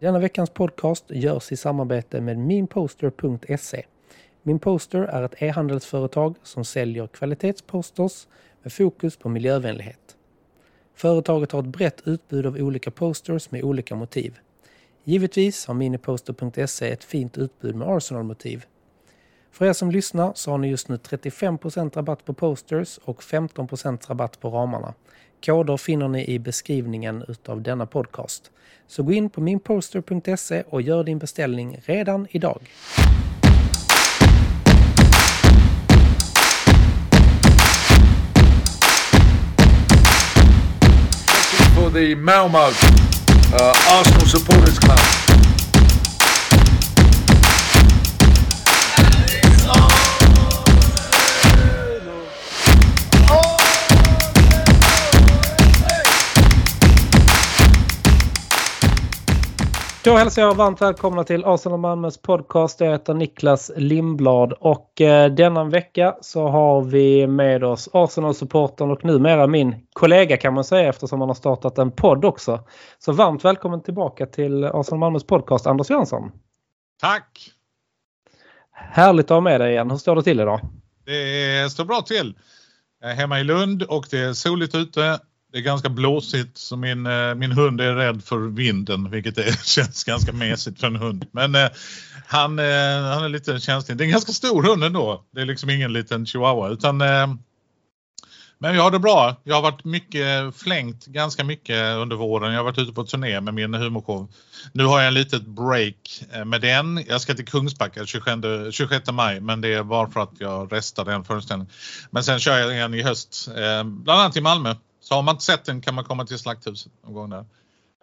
Denna veckans podcast görs i samarbete med minposter.se. Minposter är ett e-handelsföretag som säljer kvalitetsposters med fokus på miljövänlighet. Företaget har ett brett utbud av olika posters med olika motiv. Givetvis har miniposter.se ett fint utbud med Arsenal-motiv. För er som lyssnar så har ni just nu 35% rabatt på posters och 15% rabatt på ramarna. Koder finner ni i beskrivningen utav denna podcast. Så gå in på minposter.se och gör din beställning redan idag. for the Malmo uh, Arsenal Supporters Club. Då hälsar jag varmt välkomna till Arsenal Malmös podcast. Jag heter Niklas Lindblad och eh, denna vecka så har vi med oss Arsenal-supporten och numera min kollega kan man säga eftersom han har startat en podd också. Så varmt välkommen tillbaka till Arsenal Malmös podcast Anders Jönsson. Tack! Härligt att ha med dig igen. Hur står det till idag? Det står bra till. Jag är hemma i Lund och det är soligt ute. Det är ganska blåsigt så min, eh, min hund är rädd för vinden vilket är, känns ganska mesigt för en hund. Men eh, han, eh, han är lite känslig. Det är en ganska stor hund ändå. Det är liksom ingen liten chihuahua utan eh, men jag har det bra. Jag har varit mycket flängt ganska mycket under våren. Jag har varit ute på turné med min humorshow. Nu har jag en litet break eh, med den. Jag ska till Kungsbacka 26, 26 maj men det är bara för att jag restar den föreställningen. Men sen kör jag en i höst, eh, bland annat i Malmö. Så har man inte sett den kan man komma till Slakthuset någon gång där.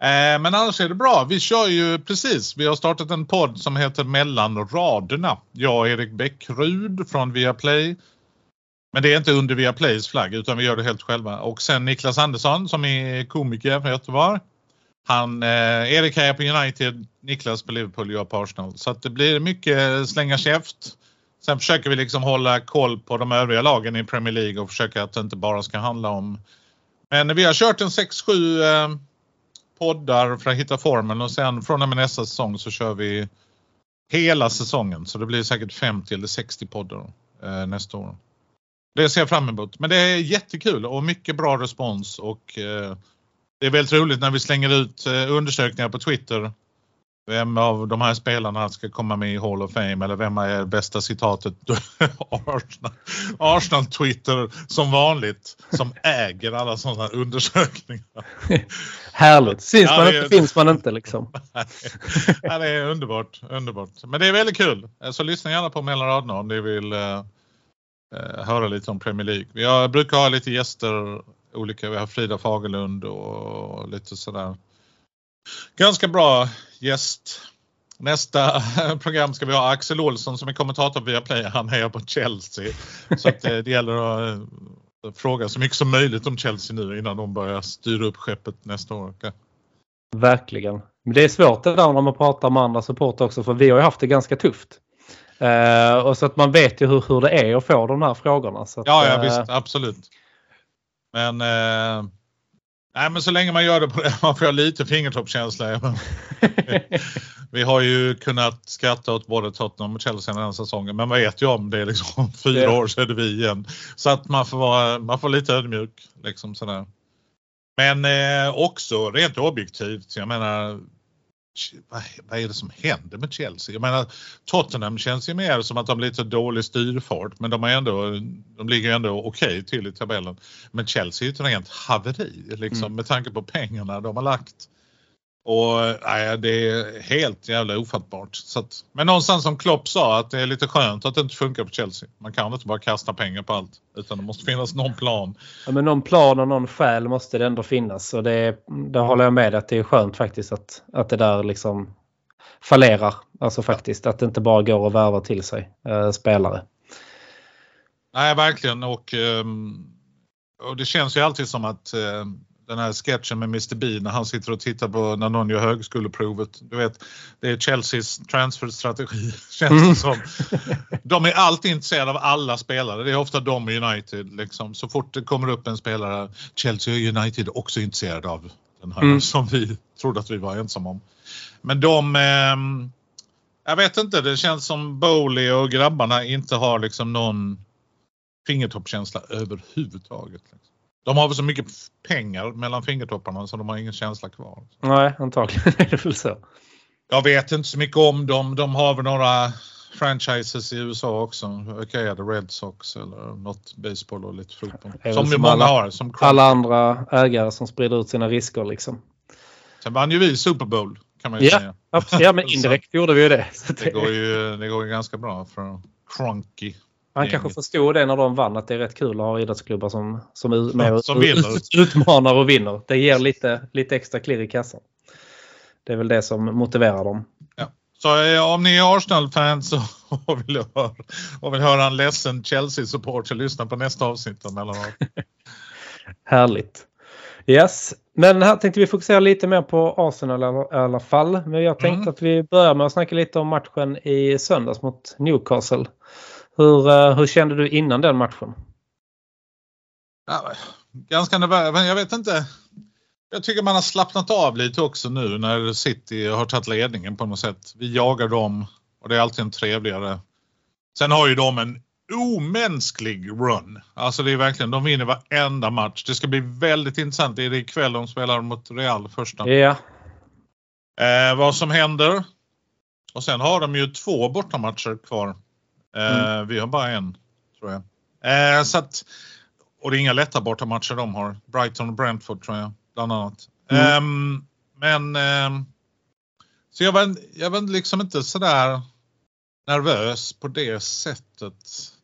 Eh, men annars är det bra. Vi kör ju precis. Vi har startat en podd som heter Mellan raderna. Jag och Erik Bäckrud från Viaplay. Men det är inte under Viaplays flagg utan vi gör det helt själva. Och sen Niklas Andersson som är komiker från Göteborg. Han, eh, Erik är på United, Niklas på Liverpool, jag på Arsenal. Så att det blir mycket slänga käft. Sen försöker vi liksom hålla koll på de övriga lagen i Premier League och försöka att det inte bara ska handla om men vi har kört en 6-7 eh, poddar för att hitta formen och sen från och med nästa säsong så kör vi hela säsongen. Så det blir säkert 50 eller 60 poddar eh, nästa år. Det ser jag fram emot. Men det är jättekul och mycket bra respons och eh, det är väldigt roligt när vi slänger ut eh, undersökningar på Twitter vem av de här spelarna ska komma med i Hall of Fame eller vem är bästa citatet? Arsenal, Arsenal Twitter som vanligt som äger alla sådana undersökningar. Härligt. Syns ja, man inte finns man inte liksom. ja, det är underbart, underbart. Men det är väldigt kul. Så lyssna gärna på mellan raderna om ni vill uh, höra lite om Premier League. Jag brukar ha lite gäster olika. Vi har Frida Fagerlund och lite sådär Ganska bra gäst. Nästa program ska vi ha Axel Olsson som är kommentator via Play. Han hejar på Chelsea. Så att det, det gäller att eh, fråga så mycket som möjligt om Chelsea nu innan de börjar styra upp skeppet nästa år. Verkligen. Men det är svårt det där när man pratar med andra support också för vi har ju haft det ganska tufft. Uh, och så att man vet ju hur, hur det är att få de här frågorna. Så att, ja, ja visst, absolut. Men uh, Nej men så länge man gör det på det, man får lite fingertoppskänsla. vi har ju kunnat skratta åt både Tottenham och Chelsea den här säsongen men vad vet jag om det är liksom fyra år så är det vi igen. Så att man får vara, man får lite ödmjuk liksom sådär. Men eh, också rent objektivt, jag menar vad, är det som händer med Chelsea? Jag menar Tottenham känns ju mer som att de har lite dålig styrfart men de, är ändå, de ligger ändå okej okay till i tabellen. Men Chelsea är ett rent haveri liksom mm. med tanke på pengarna de har lagt. Och nej, det är helt jävla ofattbart. Så att, men någonstans som Klopp sa att det är lite skönt att det inte funkar på Chelsea. Man kan inte bara kasta pengar på allt utan det måste finnas någon plan. Ja, men någon plan och någon skäl måste det ändå finnas och det, det håller jag med att det är skönt faktiskt att, att det där liksom fallerar. Alltså faktiskt att det inte bara går att värva till sig äh, spelare. Nej verkligen och, ehm, och det känns ju alltid som att ehm, den här sketchen med Mr Bean när han sitter och tittar på när någon gör högskoleprovet. Du vet, det är Chelseas transferstrategi känns det som. De är alltid intresserade av alla spelare. Det är ofta de i United. Liksom. Så fort det kommer upp en spelare, Chelsea och United är också intresserade av Den här Mm. som vi trodde att vi var ensamma om. Men de... ehm, jag vet inte, det känns som Bowley och grabbarna inte har liksom någon fingertoppskänsla överhuvudtaget. Liksom. De har väl så mycket pengar mellan fingertopparna så de har ingen känsla kvar. Nej, antagligen är det väl så. Jag vet inte så mycket om dem. De har väl några franchises i USA också. Okej, det Red Sox eller något baseball och lite fotboll. Som, som många alla- har. Som. Alla andra ägare som sprider ut sina risker liksom. Sen vann ju vi Super Bowl kan man ju Ja. säga. Absolut. Ja, men indirekt gjorde vi ju det. Det det går ju, det går ju ganska bra för Cronky. Han kanske förstod det när de vann att det är rätt kul att ha idrottsklubbar som, som Som ut- utmanar och vinner. Det ger lite, lite extra klirr i kassan. Det är väl det som motiverar dem. Så eh, om ni är Arsenal-fans och vill, höra, och vill höra en ledsen Chelsea-supporter lyssna på nästa avsnitt av Mellanhat. Härligt. Yes, men här tänkte vi fokusera lite mer på Arsenal i alla fall. Men jag tänkte Mm. att vi börjar med att snacka lite om matchen i söndags mot Newcastle. Hur, eh, hur kände du innan den matchen? Ja, ganska nervös, men jag vet inte. Jag tycker man har slappnat av lite också nu när City har tagit ledningen på något sätt. Vi jagar dem och det är alltid en trevligare. Sen har ju de en omänsklig run. Alltså det är verkligen, de vinner varenda match. Det ska bli väldigt intressant. Det är det ikväll de spelar mot Real första. Ja, Eh, vad som händer. Och sen har de ju två bortamatcher kvar. Eh, Vi har bara en, tror jag. Eh, så att, och det är inga lätta bortamatcher de har. Brighton och Brentford tror jag, bland annat. Mm. Ehm, men ehm, så jag var, jag var liksom inte sådär nervös på det sättet.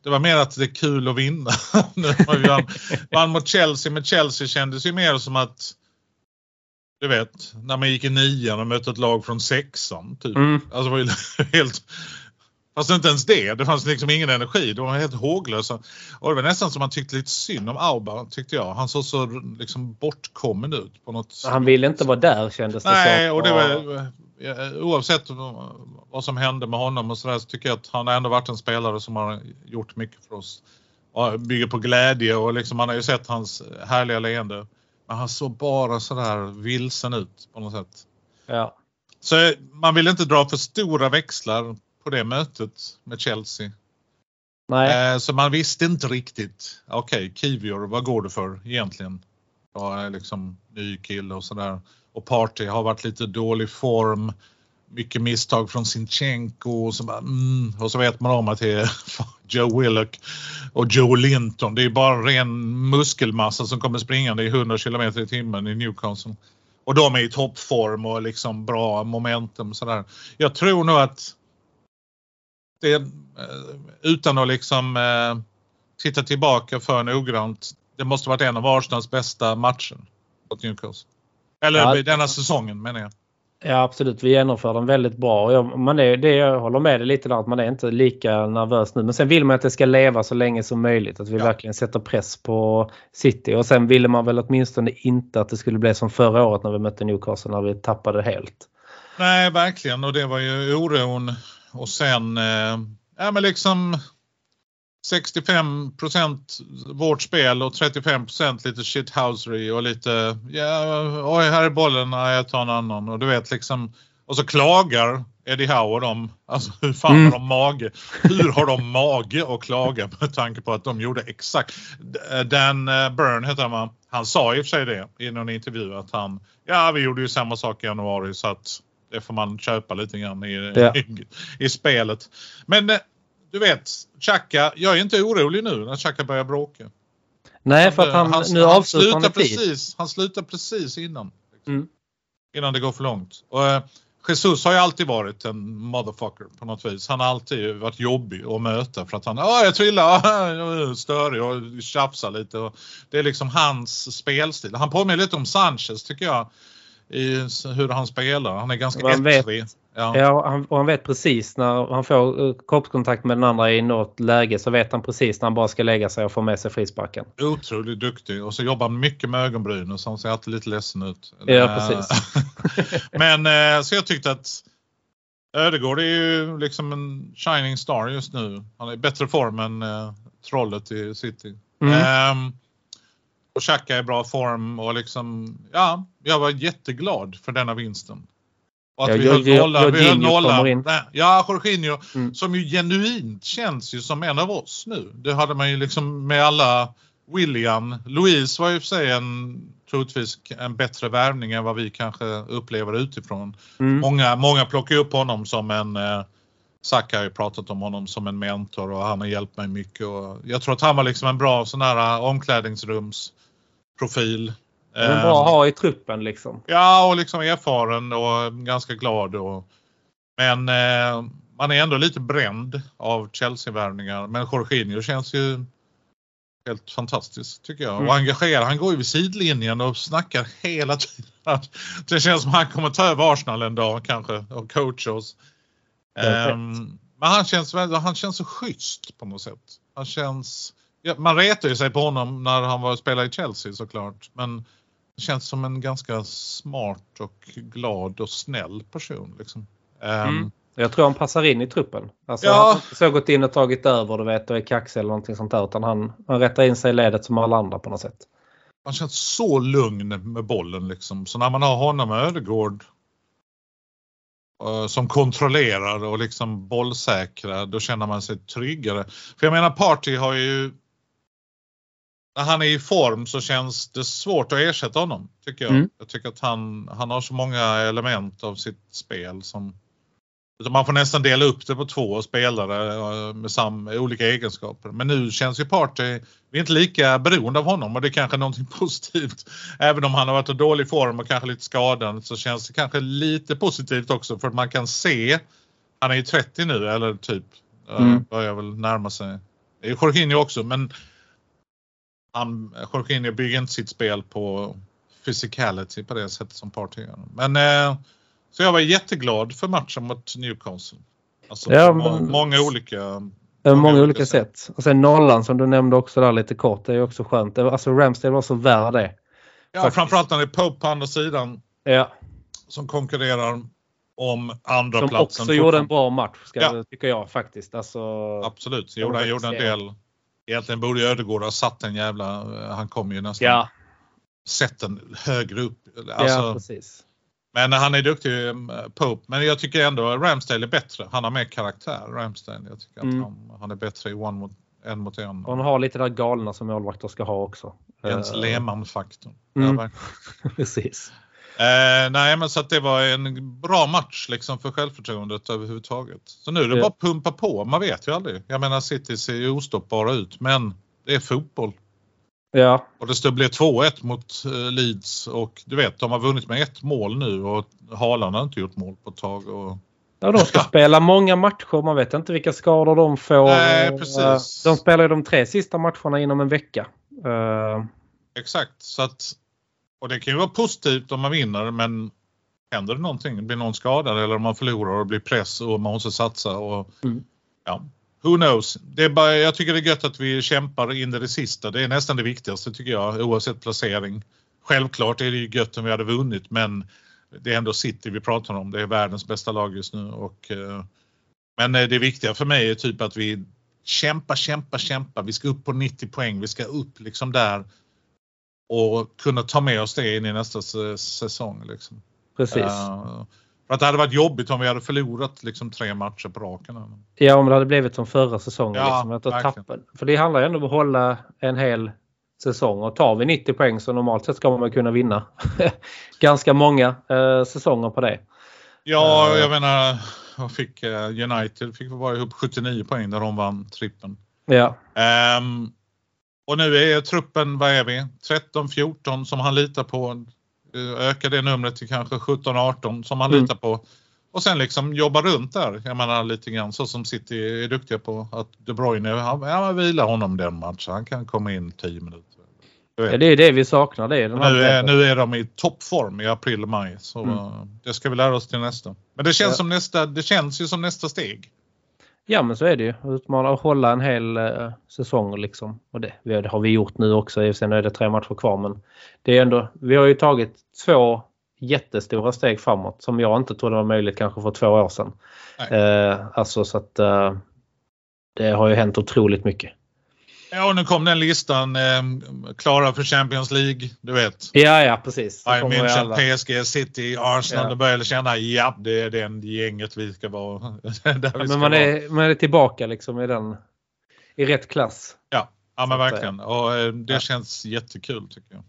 Det var mer att det är kul att vinna. nu har vi vann, vann mot Chelsea, men Chelsea kändes ju mer som att du vet, när man gick i nian och mötte ett lag från sexan. Typ. mm. Alltså det var ju helt... Fast inte ens det. Det fanns liksom ingen energi. De var helt håglösa. Och det var nästan som man tyckte lite synd om Auba, tyckte jag. Han såg så liksom bortkommen ut på något han ville inte vara där kändes det Nej, som. och det var, oavsett vad som hände med honom och sådär så tycker jag att han ändå varit en spelare som har gjort mycket för oss. Bygger på glädje och liksom man har ju sett hans härliga leende. Men han såg bara sådär vilsen ut på något sätt. Ja. Så man vill inte dra för stora växlar på det mötet med Chelsea. Nej, Eh, så man visste inte riktigt. Okej, okay, Kivior, vad går det för egentligen? Jag är liksom ny kille och sådär. Och Party har varit lite dålig form. Mycket misstag från Sinchenko och så, bara, mm, och så vet man om att det är Joe Willock och Joe Linton. Det är bara ren muskelmassa som kommer springande i 100 kilometer i timmen i Newcastle. Och de är i toppform och liksom bra momentum och sådär. Jag tror nog att det, eh, utan att liksom eh, titta tillbaka för noggrant. Det måste varit en av Arsenals bästa matcher mot Newcastle. Eller Ja. denna säsongen menar jag. ja, absolut. Vi genomför den väldigt bra. Jag, man är, det, jag håller med dig lite där att man är inte lika nervös nu. Men sen vill man att det ska leva så länge som möjligt. Att vi Ja. verkligen sätter press på City. Och sen ville man väl åtminstone inte att det skulle bli som förra året när vi mötte Newcastle när vi tappade helt. Nej, verkligen. Och det var ju oron. Och sen, eh, ja men liksom 65% vårt spel och 35% lite shithousery och lite, ja, oj här är bollen, nej jag tar en annan. Och du vet liksom, och så klagar Eddie Howe dem. Alltså hur fan Mm. har de mage? Hur har de mage att klaga med tanke på att de gjorde exakt. Dan eh, Byrne heter han? Han sa i och för sig det i någon intervju att han, ja vi gjorde ju samma sak i januari så att det får man köpa lite grann i, Ja. i, i spelet. Men eh, du vet, Xhaka, jag är inte orolig nu när Xhaka börjar bråka. Nej, för att han, han, nu han avslutar han precis, Han slutar precis innan. liksom. Mm. Innan det går för långt. Och, eh, Jesus har ju alltid varit en motherfucker på något vis. Han har alltid varit jobbig att möta för att han, ja jag trillar, jag är störig och tjafsar lite. Och det är liksom hans spelstil. Han påminner lite om Sanchez tycker jag. I hur han spelar. Han är ganska vet- ettrig. Ja. Ja, han, och han vet precis när han får eh, kroppskontakt med den andra i något läge så vet han precis när han bara ska lägga sig och få med sig frisparken. Otroligt duktig och så jobbar han mycket med ögonbrynen så han ser alltid lite ledsen ut. Ja, Eh, precis. Men eh, så jag tyckte att Ödegård är ju liksom en shining star just nu. Han är i bättre form än eh, trollet i City. Mm. Ehm, Och Xhaka är i bra form och liksom, ja, jag var jätteglad för denna vinsten. Och att Ja, vi höll nollan. Vi höll. Nej, Ja, Jorginho Mm. som ju genuint känns ju som en av oss nu. Det hade man ju liksom med alla William. Louise var ju för sig en troligtvis en bättre värvning än vad vi kanske upplever utifrån. Mm. Många, många plockar upp honom som en eh, Saka har ju pratat om honom som en mentor och han har hjälpt mig mycket. Och jag tror att han var liksom en bra sån här eh, Den är bra att Eh, ha i truppen liksom. Ja, och liksom erfaren och ganska glad. Och, men eh, man är ändå lite bränd av Chelsea-värvningar. Men Jorginho känns ju helt fantastisk tycker jag. Mm. Och engagerad. Han går ju vid sidlinjen och snackar hela tiden. Det känns som han kommer ta över Arsenal en dag kanske och coacha oss. Ehm, men han känns, väl- han känns så schysst på något sätt. Han känns... Ja, man retar ju sig på honom när han var spelade i Chelsea såklart. Men det känns som en ganska smart och glad och snäll person. Liksom. Ehm, Mm. Jag tror han passar in i truppen. Alltså, Ja. Han har så gått in och tagit över du vet och är kaxig eller någonting sånt där. Utan han, han rättar in sig i ledet som alla andra på något sätt. Han känns så lugn med bollen liksom. Så när man har honom och Ödegård eh, som kontrollerar och liksom bollsäkra, då känner man sig tryggare. För jag menar Party har ju när han är i form så känns det svårt att ersätta honom. Tycker jag. Mm. Jag tycker att han, han har så många element av sitt spel som man får nästan dela upp det på två spelare eh, med sam, olika egenskaper. Men nu känns ju Party, vi är inte lika beroende av honom och det är kanske någonting positivt. Även om han har varit i dålig form och kanske lite skadad så känns det kanske lite positivt också för att man kan se, han är ju 30 nu eller typ, Mm. mm. börjar väl närma sig. Det är Jorginho också men han, Jorginho bygger inte sitt spel på physicality på det sättet som Party gör. Men eh, så jag var jätteglad för matchen mot Newcastle. Alltså Ja, må- men- många olika... Många många olika olika sätt. Och sen nollan som du nämnde också där lite kort. Det är också skönt. Alltså Ramsdale var så värd det. Ja, faktiskt. framförallt när det är Pope på andra sidan Ja. som konkurrerar om andra Som platsen. också gjorde en bra match ska, Ja. tycker jag faktiskt. Alltså, Absolut, var han gjorde en del. Egentligen borde ju Ödegård ha satt en jävla... Han kom ju nästan... ja, Sett den högre upp. Alltså, ja, precis. Men han är duktig, eh, Pope. Men jag tycker ändå Ramsdale är bättre. Han har mer karaktär, Ramsdale. Jag tycker Mm. att han, han är bättre i one mot, en mot en. Och han har lite där galna som målvakter ska ha också. Jens Eh, Lehmann-faktorn. Mm. Ja, precis. Eh, nej, men så att det var en bra match liksom för självförtroendet överhuvudtaget. Så nu är det Ja. bara att pumpa på. Man vet ju aldrig. Jag menar City ser ju ostoppbara ut, men det är fotboll. Ja, Och det blev 2-1 mot eh, Leeds och du vet, de har vunnit med ett mål nu och Haaland har inte gjort mål på ett tag. Och... Ja, de ska spela många matcher. Man vet inte vilka skador de får. Nej, precis. De spelar ju de tre sista matcherna inom en vecka. Eh, Exakt, så att och det kan ju vara positivt om man vinner men händer det någonting, blir någon skadad eller om man förlorar och blir press och man måste satsa och Mm. ja, who knows. Det är bara, jag tycker det är gött att vi kämpar in i det sista. Det är nästan det viktigaste tycker jag oavsett placering. Självklart är det ju gött om vi hade vunnit men det är ändå City vi pratar om. Det är världens bästa lag just nu och eh, men eh, det viktiga för mig är typ att vi kämpa, kämpa, kämpa. Vi ska upp på 90 poäng. Vi ska upp liksom där och kunna ta med oss det in i nästa säsong. Liksom. precis. Eh, för att det hade varit jobbigt om vi hade förlorat liksom tre matcher på raken. Ja, om det hade blivit som förra säsongen. Ja, liksom, att tappa, för det handlar ju ändå om att hålla en hel säsong. Och tar vi 90 poäng så normalt sett ska man kunna vinna ganska många eh, säsonger på det. Ja, Eh. jag menar, vad fick United fick vara ihop 79 poäng när de vann trippen. Ja, Ehm, och nu är truppen, vad är vi? 13-14 som han litar på. Eh, Öka det numret till kanske 17-18 som han Mm. litar på. Och sen liksom jobba runt där. Jag menar lite grann så som City är duktiga på. Att De Bruyne, han, ja, man vilar honom den matchen. Han kan komma in 10 minuter. Ja det är det vi saknar. Det Nu är, nu är de i toppform i april och maj. Så Mm. eh, det ska vi lära oss till nästa. Men det känns, Ja. som nästa, det känns ju som nästa steg. Ja men så är det ju. Utmana och hålla en hel eh, säsong liksom. Och det, det har vi gjort nu också. Sen är det tre matcher kvar men det är ändå, vi har ju tagit två jättestora steg framåt som jag inte trodde var möjligt kanske för två år sedan. Eh, alltså så att eh, det har ju hänt otroligt mycket. Ja, nu kom den listan. Eh, klara för Champions League, du vet. Ja, ja, precis. Det Bayern. München, PSG, City, Arsenal. Ja. Då börjar jag känna, ja, det är den gänget vi ska vara. där vi Ja, ska men man vara. är, man är tillbaka liksom i den i rätt klass. Ja, ja men verkligen. Och eh, det ja. känns jättekul tycker jag.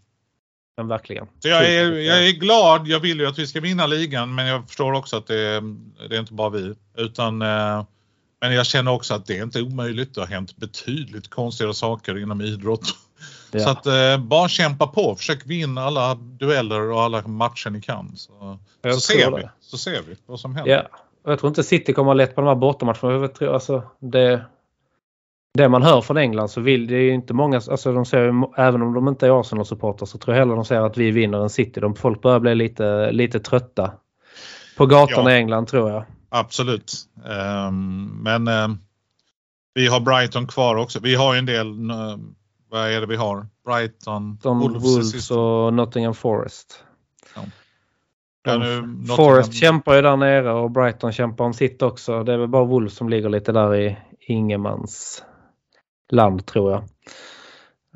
Men verkligen. Så jag är, jag är glad. Jag vill ju att vi ska vinna ligan, men jag förstår också att det, det är inte bara vi. Utan, eh, men jag känner också att det är inte omöjligt. Det har hänt betydligt konstigare saker inom idrott. Ja. Så att eh, bara kämpa på. Försök vinna alla dueller och alla matcher ni kan. Så, så, ser det. vi, så ser vi vad som händer. Ja, jag tror inte City kommer lätt på de här bortamatcherna. Alltså, det, det man hör från England så vill det är ju inte många, alltså de ju- även om de inte är Arsenal-supportrar så tror jag hellre de säger att vi vinner än City. De, folk börjar bli lite, lite trötta på gatorna Ja. i England tror jag. Absolut. Ehm, men ehm, vi har Brighton kvar också. Vi har ju en del, eh, vad är det vi har? Brighton, De Wolves, Wolves, och Nottingham Forest. Ja. Ja, nu, Nottingham- Forest kämpar ju där nere och Brighton kämpar om sitt också. Det är väl bara Wolves som ligger lite där i ingemans land tror jag.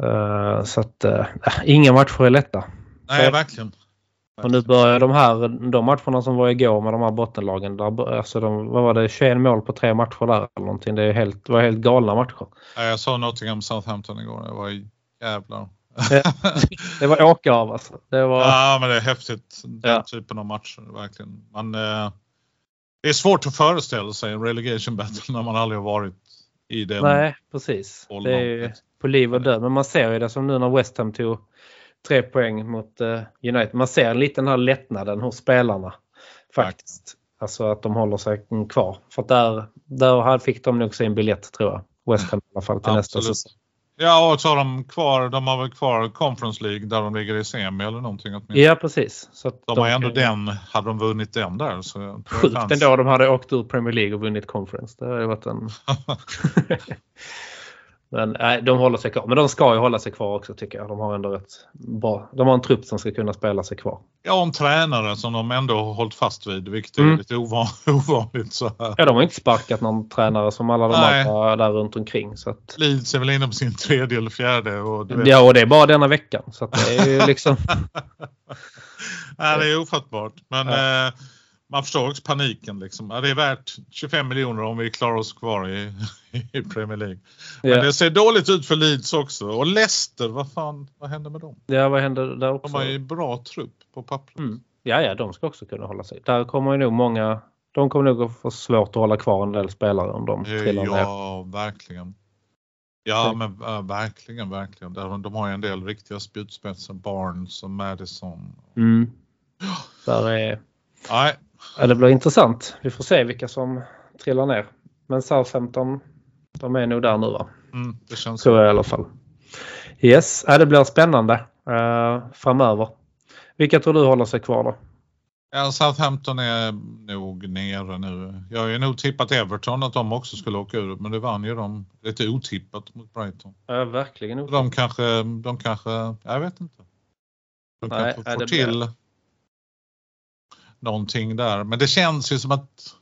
Eh, så att uh, inga matcher är lätta. Nej, verkligen. Och nu börjar de här de matcherna som var igår med de här bottenlagen. Där, alltså de, vad var det, 21 mål på tre matcher där eller någonting. Det är helt, det var helt galna matcher. Ja, Jag sa Nottingham Southampton igår. Det var jävlar. Det var åka av alltså. Det var, Ja, men det är häftigt. Den Ja. typen av matcher. Verkligen. Man, eh, det är svårt att föreställa sig en relegation battle när man aldrig har varit i den. nej, precis. Det är ju på liv och död. Men man ser ju det som nu när West Ham tog tre poäng mot eh, United. Man ser lite den här lättnaden hos spelarna. Faktiskt. Alltså att de håller sig kvar. För där, där fick de nog sin biljett tror jag. West Ham i alla fall till nästa Absolut. säsong. Ja, och så har de kvar, de har väl kvar Conference League där de ligger i semi eller någonting. åtminstone. Ja precis. Så att De har ändå kan- den, hade de vunnit den där så Sjukt ändå de hade åkt ur Premier League och vunnit Conference. Det hade varit en... Men nej, de håller sig kvar. Men de ska ju hålla sig kvar också tycker jag. De har ändå rätt bra. De har en trupp som ska kunna spela sig kvar. Ja, en tränare som de ändå har hållit fast vid, vilket är Mm. lite ovan, ovanligt. Så här. Ja, de har inte sparkat någon tränare som alla de Nej. andra där runt omkring. Så att, Leeds är väl inne på sin tredje eller fjärde. Och ja, och det är bara denna veckan. Så det är ju liksom... Nej, det är ofattbart. Men Ja. eh, man förstår också paniken. Liksom. Ja, det är värt 25 miljoner om vi klarar oss kvar i, i Premier League. Men ja. det ser dåligt ut för Leeds också. Och Leicester, vad fan, vad händer med dem? ja, vad händer där De också? har ju bra trupp på pappret. Mm. Ja, ja, de ska också kunna hålla sig. Där kommer ju nog många... De kommer nog att få svårt att hålla kvar en del spelare om de Eh, trillar ner. Ja, verkligen. Ja, men äh, verkligen, verkligen. De, de har ju en del riktiga spjutspetsar. Barnes och Madison. Mm. Där är... Nej, Ja, det blir intressant. Vi får se vilka som trillar ner. Men Southampton, de är nog där nu va? mm, det känns Tror jag i alla fall. Yes, ja, det blir spännande eh, framöver. Vilka tror du håller sig kvar då? Ja, Southampton är nog nere nu. Jag har ju nog tippat Everton att de också skulle åka ur, men det vann ju de lite otippat mot Brighton. Ja, verkligen. De kanske, de kanske, jag vet inte. De kanske nej, får det blir- till någonting där. Men det känns ju som att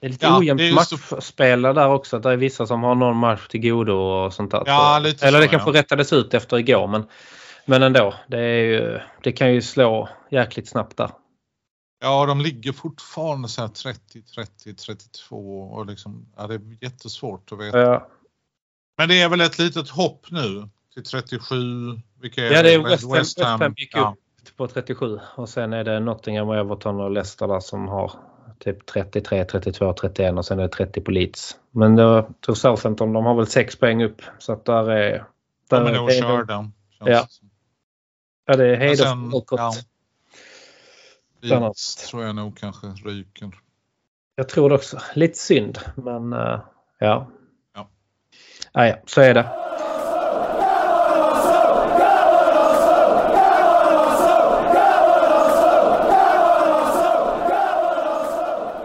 Det är lite Ja, ojämnt är ju så- matchspel där också. Att det är vissa som har någon match till godo och sånt där. Ja, lite Eller så, det kanske ja. rättades ut efter igår men, men ändå. Det, är ju, det kan ju slå jäkligt snabbt där. ja, de ligger fortfarande så här 30, 30, 32 och liksom, ja, det är jättesvårt att veta. Ja, Men det är väl ett litet hopp nu till 37. Vilka Ja, det är West Ham, West Ham gick ja. upp på 37 och sen är det Nottingham, och Everton och Leicester där som har typ 33, 32, 31 och sen är det 30 på Leeds. Men då tror Southampton, de har väl 6 poäng upp så att där är... De Där är nog det körda. känns Ja. Ja, det är Men sen, bakåt. ja. Leeds tror jag nog kanske ryker. Jag tror det också. Lite synd, men eh, ja. Ja. Ja, ja, så är det.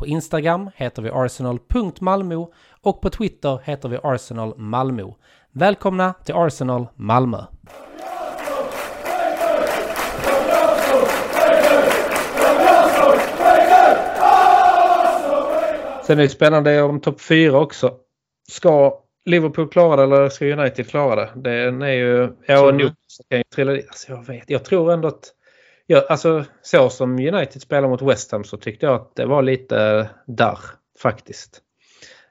på Instagram heter vi arsenal.malmo och på Twitter heter vi Arsenal Malmö. Välkomna till Arsenal Malmö! Sen är det spännande om topp 4 också. Ska Liverpool klara det eller ska United klara det? Den är ju... Ja, och kan ju trilla alltså, jag vet. Jag tror ändå att... Ja, alltså så som United spelar mot West Ham så tyckte jag att det var lite där faktiskt.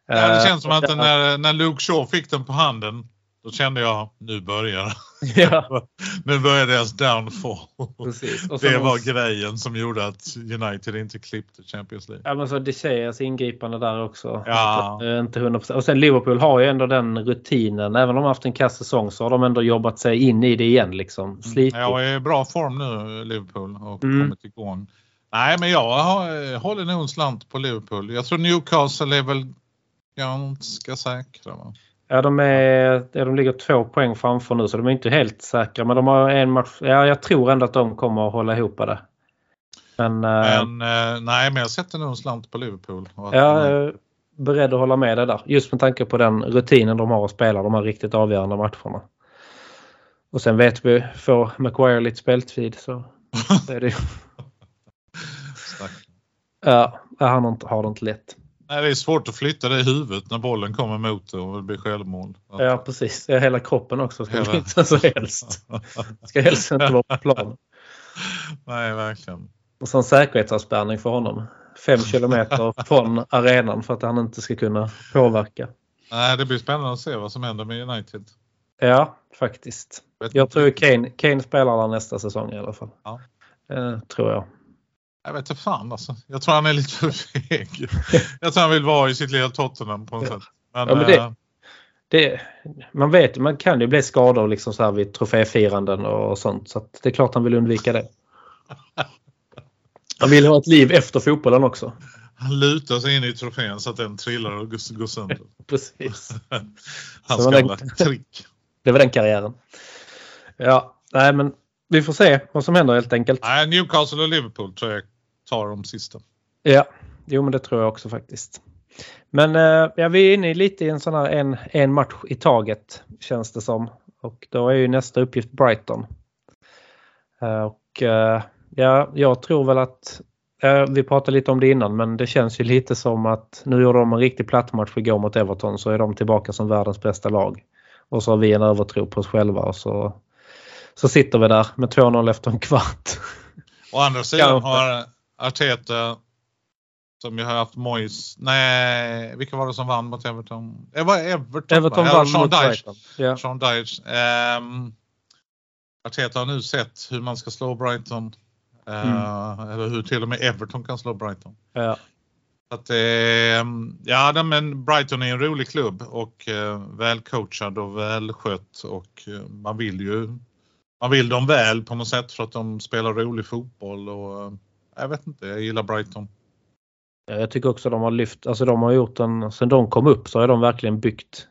Ja, det känns som att när, när Luke Shaw fick den på handen då kände jag, nu börjar Ja. Nu börjar deras downfall. Det var grejen som gjorde att United inte klippte Champions League. Ja men så Decheas ingripande där också. Ja. Eh, Inte 100%. Och sen Liverpool har ju ändå den rutinen. Även om de har haft en kass säsong så har de ändå jobbat sig in i det igen liksom. Slitit. Jag är i bra form nu, Liverpool, och Mm. kommit igång. Nej, men jag har, håller nog en slant på Liverpool. Jag tror Newcastle är väl ganska säkra. Va? Ja, de, är, de ligger två poäng framför nu så de är inte helt säkra. Men de har en match. Ja, jag tror ändå att de kommer att hålla ihop det. Men, eh, Men eh, nej, men jag sätter nog en slant på Liverpool. Jag är beredd att hålla med dig där. Just med tanke på den rutinen de har att spela de här riktigt avgörande matcherna. Och sen vet vi, får Maguire lite speltid så så är det Stack. Ja, han har inte- har det inte lätt. Nej, det är svårt att flytta det i huvudet när bollen kommer mot det och det blir självmål. Att- Ja, precis. Hela kroppen också ska Hela- så helst. Ska helst inte vara på plan. Nej, verkligen. Och så en säkerhetsavspärrning för honom. Fem kilometer från arenan för att han inte ska kunna påverka. Nej, det blir spännande att se vad som händer med United. Ja, faktiskt. Jag tror. Kane, Kane spelar där nästa säsong i alla fall. Ja. Eh, tror jag. Jag vet inte fan alltså. Jag tror han är lite för feg. Jag tror han vill vara i sitt lilla Tottenham på något sätt. Men, Ja, men det- eh, Det, man vet man kan ju bli skador liksom så här vid troféfiranden och sånt. Så det är klart han vill undvika det. Han vill ha ett liv efter fotbollen också. han lutar sig in i trofén så att den trillar och går sönder. Precis. Hans gamla trick. Det var den karriären. Ja, nej men vi får se vad som händer helt enkelt. Nej, Newcastle och Liverpool tror jag tar de sista. Ja, jo men det tror jag också faktiskt. Men eh, ja, vi är inne i lite i en sån här en, en match i taget känns det som. Och då är ju nästa uppgift Brighton. Eh, och eh, ja, jag tror väl att vi pratade lite om det innan men det känns ju lite som att nu gjorde de en riktig plattmatch igår mot Everton så är de tillbaka som världens bästa lag. Och så har vi en övertro på oss själva och så, så sitter vi där med 2-0 efter en kvart. Å andra sidan har Arteta som ju har haft Moyes. Nej, vilka var det som vann mot Everton? Det var Everton. Everton va? vann Sean mot Dyche. Brighton. Ja. Sean Dyche. Ehm, Arteta har nu sett hur man ska slå Brighton. Eh, Eller hur till och med Everton kan slå Brighton. Ja. Att, ehm, ja, men Brighton är en rolig klubb och eh, välcoachad och välskött och eh, man vill ju man vill dem väl på något sätt för att de spelar rolig fotboll och jag vet inte, jag gillar Brighton. Ja, Jag tycker också de har lyft, alltså de har gjort en, sen de kom upp så har de verkligen byggt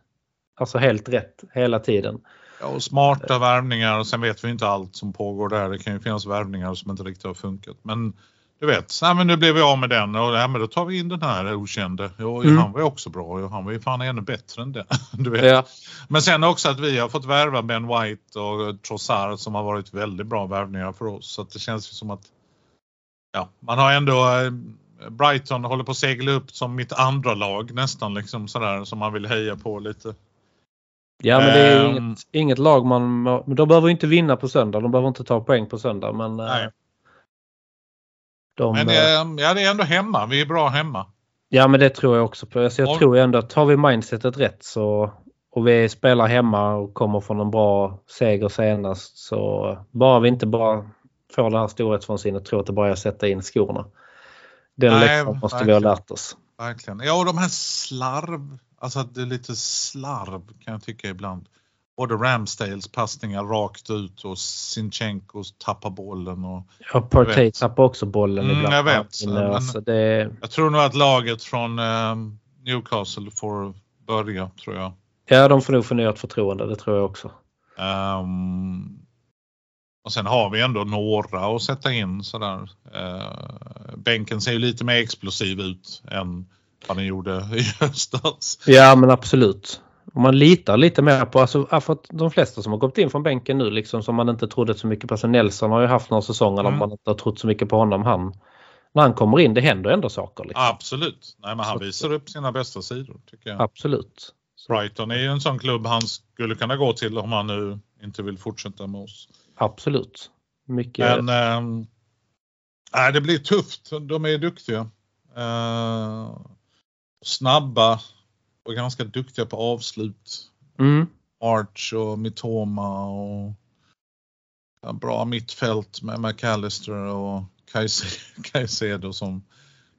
alltså helt rätt hela tiden. Ja, och smarta värvningar och sen vet vi inte allt som pågår där. Det kan ju finnas värvningar som inte riktigt har funkat. Men du vet, nej, men nu blev vi av med den och ja, men då tar vi in den här okände. Jo, Mm. Han var ju också bra och han var ju fan ännu bättre än den. Du vet. Ja, Men sen också att vi har fått värva Ben White och Trossard som har varit väldigt bra värvningar för oss. Så det känns ju som att ja, man har ändå eh, Brighton håller på att segla upp som mitt andra lag nästan liksom sådär som man vill heja på lite. ja men det är Ehm. inget, inget lag man... Men de behöver inte vinna på söndag. De behöver inte ta poäng på söndag. Men, eh, Nej. de, Men eh, det, ja, det är ändå hemma. Vi är bra hemma. Ja men det tror jag också på. Alltså, jag Om- tror ändå att tar vi mindsetet rätt så och vi spelar hemma och kommer från en bra seger senast så bara vi inte bara får det här storhetsvansinnet tror att det bara är att sätta in skorna. Den Nej, läxan måste vi ha lärt oss. Verkligen. Ja, och de här slarv. Alltså det är lite slarv kan jag tycka ibland. Både Ramsdales passningar rakt ut och Sinchenko tappar bollen. Och Ja, Partey tappar också bollen Mm, ibland. jag vet. Men, Men- alltså, det, jag tror nog att laget från eh, Newcastle får börja tror jag. ja, de får nog förnyat förtroende. Det tror jag också. Um, och sen har vi ändå några att sätta in sådär. Uh, bänken ser ju lite mer explosiv ut än vad den gjorde i höstas. Ja men absolut. Och man litar lite mer på, alltså för att de flesta som har kommit in från bänken nu liksom som man inte trodde så mycket på. Alltså Nelson har ju haft några säsonger mm. där man inte har trott så mycket på honom. Han, när han kommer in, det händer ändå saker. Liksom. Absolut. Nej, men han visar upp sina bästa sidor. tycker jag. Absolut. Brighton är ju en sån klubb han skulle kunna gå till om han nu inte vill fortsätta med oss. Absolut. Mycket. Men äh, det blir tufft. De är duktiga. Uh, snabba och ganska duktiga på avslut. Mm. Arch och Mitoma och ja, bra mittfält med McAllister och Caicedo som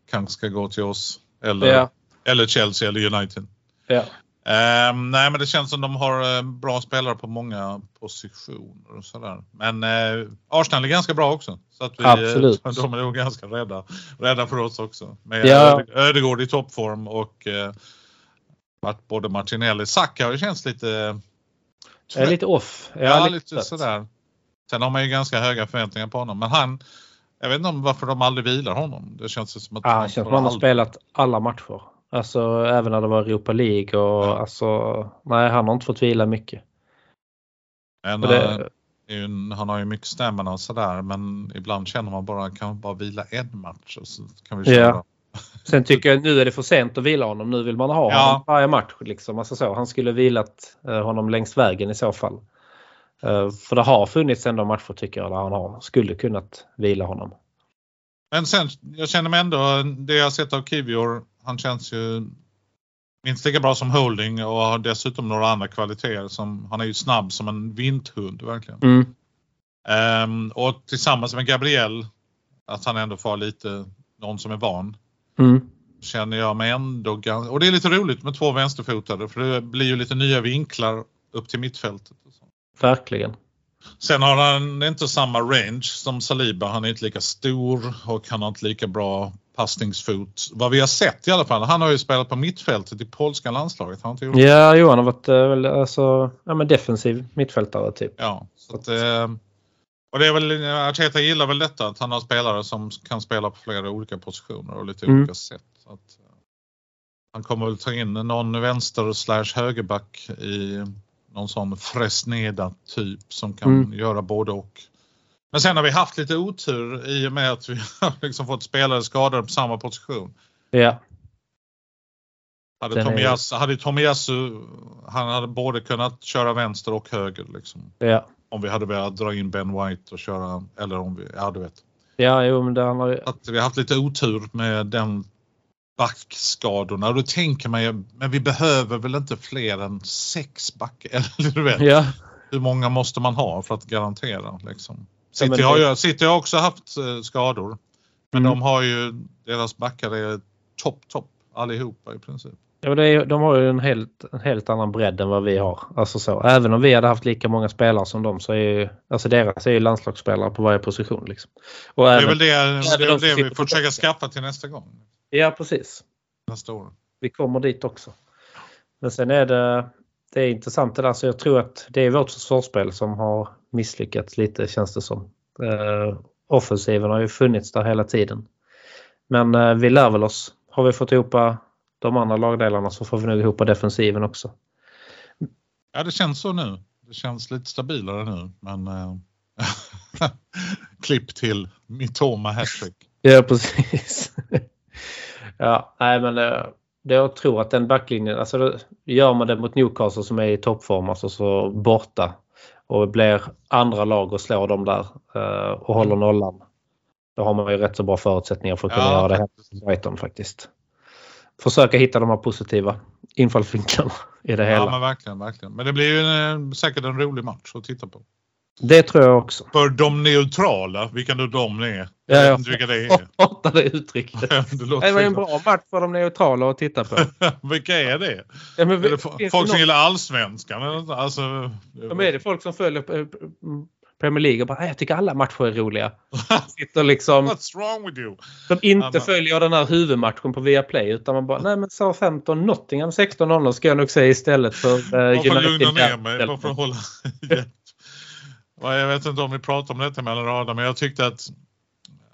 kanske ska gå till oss. Eller, ja. eller Chelsea eller United. Ja. Um, nej men det känns som de har uh, bra spelare på många positioner och sådär. Men uh, Arsenal är ganska bra också. Så att vi, Absolut. Uh, de är nog ganska rädda, rädda för oss också. Med ja. Ödegård i toppform och uh, både Martinelli. Saka har ju känts lite... Är lite off. Ja, ja lite sådär. Sen har man ju ganska höga förväntningar på honom. Men han, jag vet inte om varför de aldrig vilar honom. Det känns som att... Ja, det känns som att han har spelat alla matcher. Alltså även när det var Europa League och ja. alltså nej han har inte fått vila mycket. Men, det... ju, han har ju mycket stämmorna och sådär men ibland känner man bara kan man bara vila en match och så kan vi köra. Ja. Sen tycker jag nu är det för sent att vila honom. Nu vill man ha ja. honom varje match. Liksom. Alltså så. Han skulle vilat eh, honom längs vägen i så fall. Uh, för det har funnits ändå matcher tycker jag där han har, skulle kunnat vila honom. Men sen, jag känner mig ändå, det jag sett av Kivior han känns ju minst lika bra som Holding och har dessutom några andra kvaliteter. Som, han är ju snabb som en vinthund verkligen. Mm. Um, och tillsammans med Gabriel, att han ändå får lite någon som är van. Mm. Känner jag mig ändå ganska... Och det är lite roligt med två vänsterfotade för det blir ju lite nya vinklar upp till mittfältet. Och så. Verkligen. Sen har han inte samma range som Saliba. Han är inte lika stor och han har inte lika bra passningsfot. Vad vi har sett i alla fall. Han har ju spelat på mittfältet i polska landslaget. Inte gjort ja, Johan har varit äh, alltså, ja, men defensiv mittfältare typ. Ja, så att, äh, och det är väl, Arteta gillar väl detta att han har spelare som kan spela på flera olika positioner och lite mm. olika sätt. Att, äh, han kommer väl ta in någon vänster slash högerback i någon sån Fresneda typ som kan mm. göra både och. Men sen har vi haft lite otur i och med att vi har liksom fått spelare skadade på samma position. Ja. Hade Tomiyasu, är... hade han hade både kunnat köra vänster och höger liksom. Ja. Om vi hade velat dra in Ben White och köra, eller om vi, ja du vet. Ja, jo men det har ju... Att vi har haft lite otur med den backskadorna. Och då tänker man ju, men vi behöver väl inte fler än sex backar? Eller du vet, ja. hur många måste man ha för att garantera liksom? City, har ju, City har också haft eh, skador. Men mm. de har ju, deras backar är topp, topp allihopa i princip. Ja, det är, de har ju en helt, en helt annan bredd än vad vi har. Alltså så, även om vi hade haft lika många spelare som dem så är ju, alltså deras är ju landslagsspelare på varje position. Liksom. Och det är väl det, det, är väl det vi får försöka skaffa till nästa gång. Ja, precis. Nästa år. Vi kommer dit också. Men sen är det, det är intressant det där, så jag tror att det är vårt försvarsspel som har misslyckats lite känns det som. Eh, offensiven har ju funnits där hela tiden. Men eh, vi lär väl oss. Har vi fått ihop de andra lagdelarna så får vi nog ihop defensiven också. Ja det känns så nu. Det känns lite stabilare nu men eh, klipp till Mitoma hattrick. Ja precis. ja, nej men det jag tror att den backlinjen, alltså gör man det mot Newcastle som är i toppform, alltså så borta och blir andra lag och slår dem där uh, och håller mm. nollan. Då har man ju rätt så bra förutsättningar för att kunna ja, göra det här i Brighton faktiskt. Försöka hitta de här positiva infallsvinklarna i det hela. Ja men verkligen, verkligen. Men det blir ju en, säkert en rolig match att titta på. Det tror jag också. För de neutrala, vilka nu de är. Ja, jag vet inte vilka det är. hatar det uttrycket. det, det var en bra match för de neutrala att titta på. vilka är det? Ja, men, är det folk som gillar allsvenskan? Alltså, ja, men är det folk som följer Premier League och bara jag tycker alla matcher är roliga. Sitter liksom, What's wrong with you? som inte men- följer den här huvudmatchen på Viaplay utan man bara nej men Southampton Nottingham 16.00 ska jag nog se istället för uh, Bara för att lugna ner mig. Bara för att hålla jag vet inte om vi pratar om detta mellan raderna men jag tyckte att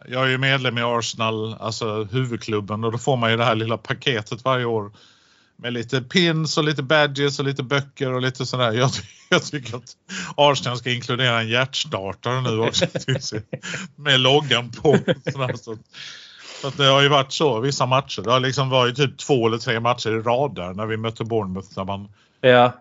jag är ju medlem i Arsenal, alltså huvudklubben och då får man ju det här lilla paketet varje år med lite pins och lite badges och lite böcker och lite sådär. Jag, jag tycker att Arsenal ska inkludera en hjärtstartare nu också med loggan på. Sådär, så. Så det har ju varit så vissa matcher. Det har liksom varit typ två eller tre matcher i rad där när vi mötte Bournemouth där man Ja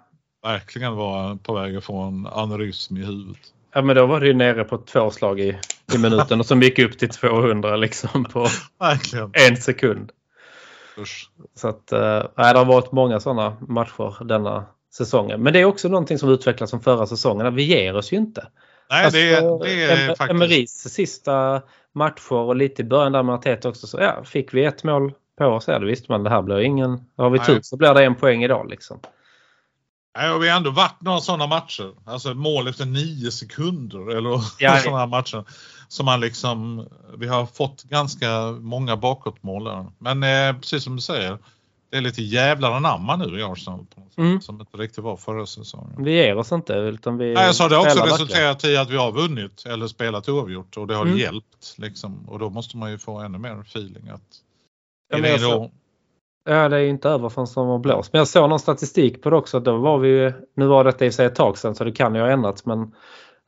verkligen var på väg att få en aneurysm i huvudet. ja men då var det ju nere på två slag i, i minuten och som gick upp till 200 liksom på Verkligen. en sekund. Usch. Så att, nej, det har varit många sådana matcher denna säsongen. Men det är också någonting som utvecklas som förra säsongen. Vi ger oss ju inte. Nej, det, Alltså, det är Em- faktiskt... Emerys sista matcher och lite i början där med Arteta också. Så ja, fick vi ett mål på oss, ja, då visste man det här blir ingen... Har vi tur så blir det en poäng idag liksom. Nej, och vi har ändå varit några sådana matcher. Alltså mål efter nio sekunder eller Ja, ja. sådana matcher. Som man liksom, vi har fått ganska många bakåtmål där. Men eh, precis som du säger, det är lite jävlar anamma nu i Arsenal. På något Mm. Som inte riktigt var förra säsongen. Vi ger oss inte utan vi... Nej, jag sa det också resulterat i att vi har vunnit eller spelat oavgjort och det har Mm. hjälpt. Liksom. Och då måste man ju få ännu mer feeling att Ja, men det jag då, så- Ja, det är ju inte över förrän har blåst. Men jag såg någon statistik på det också. Då var vi ju, nu var detta i sig ett tag sedan så det kan ju ha ändrats men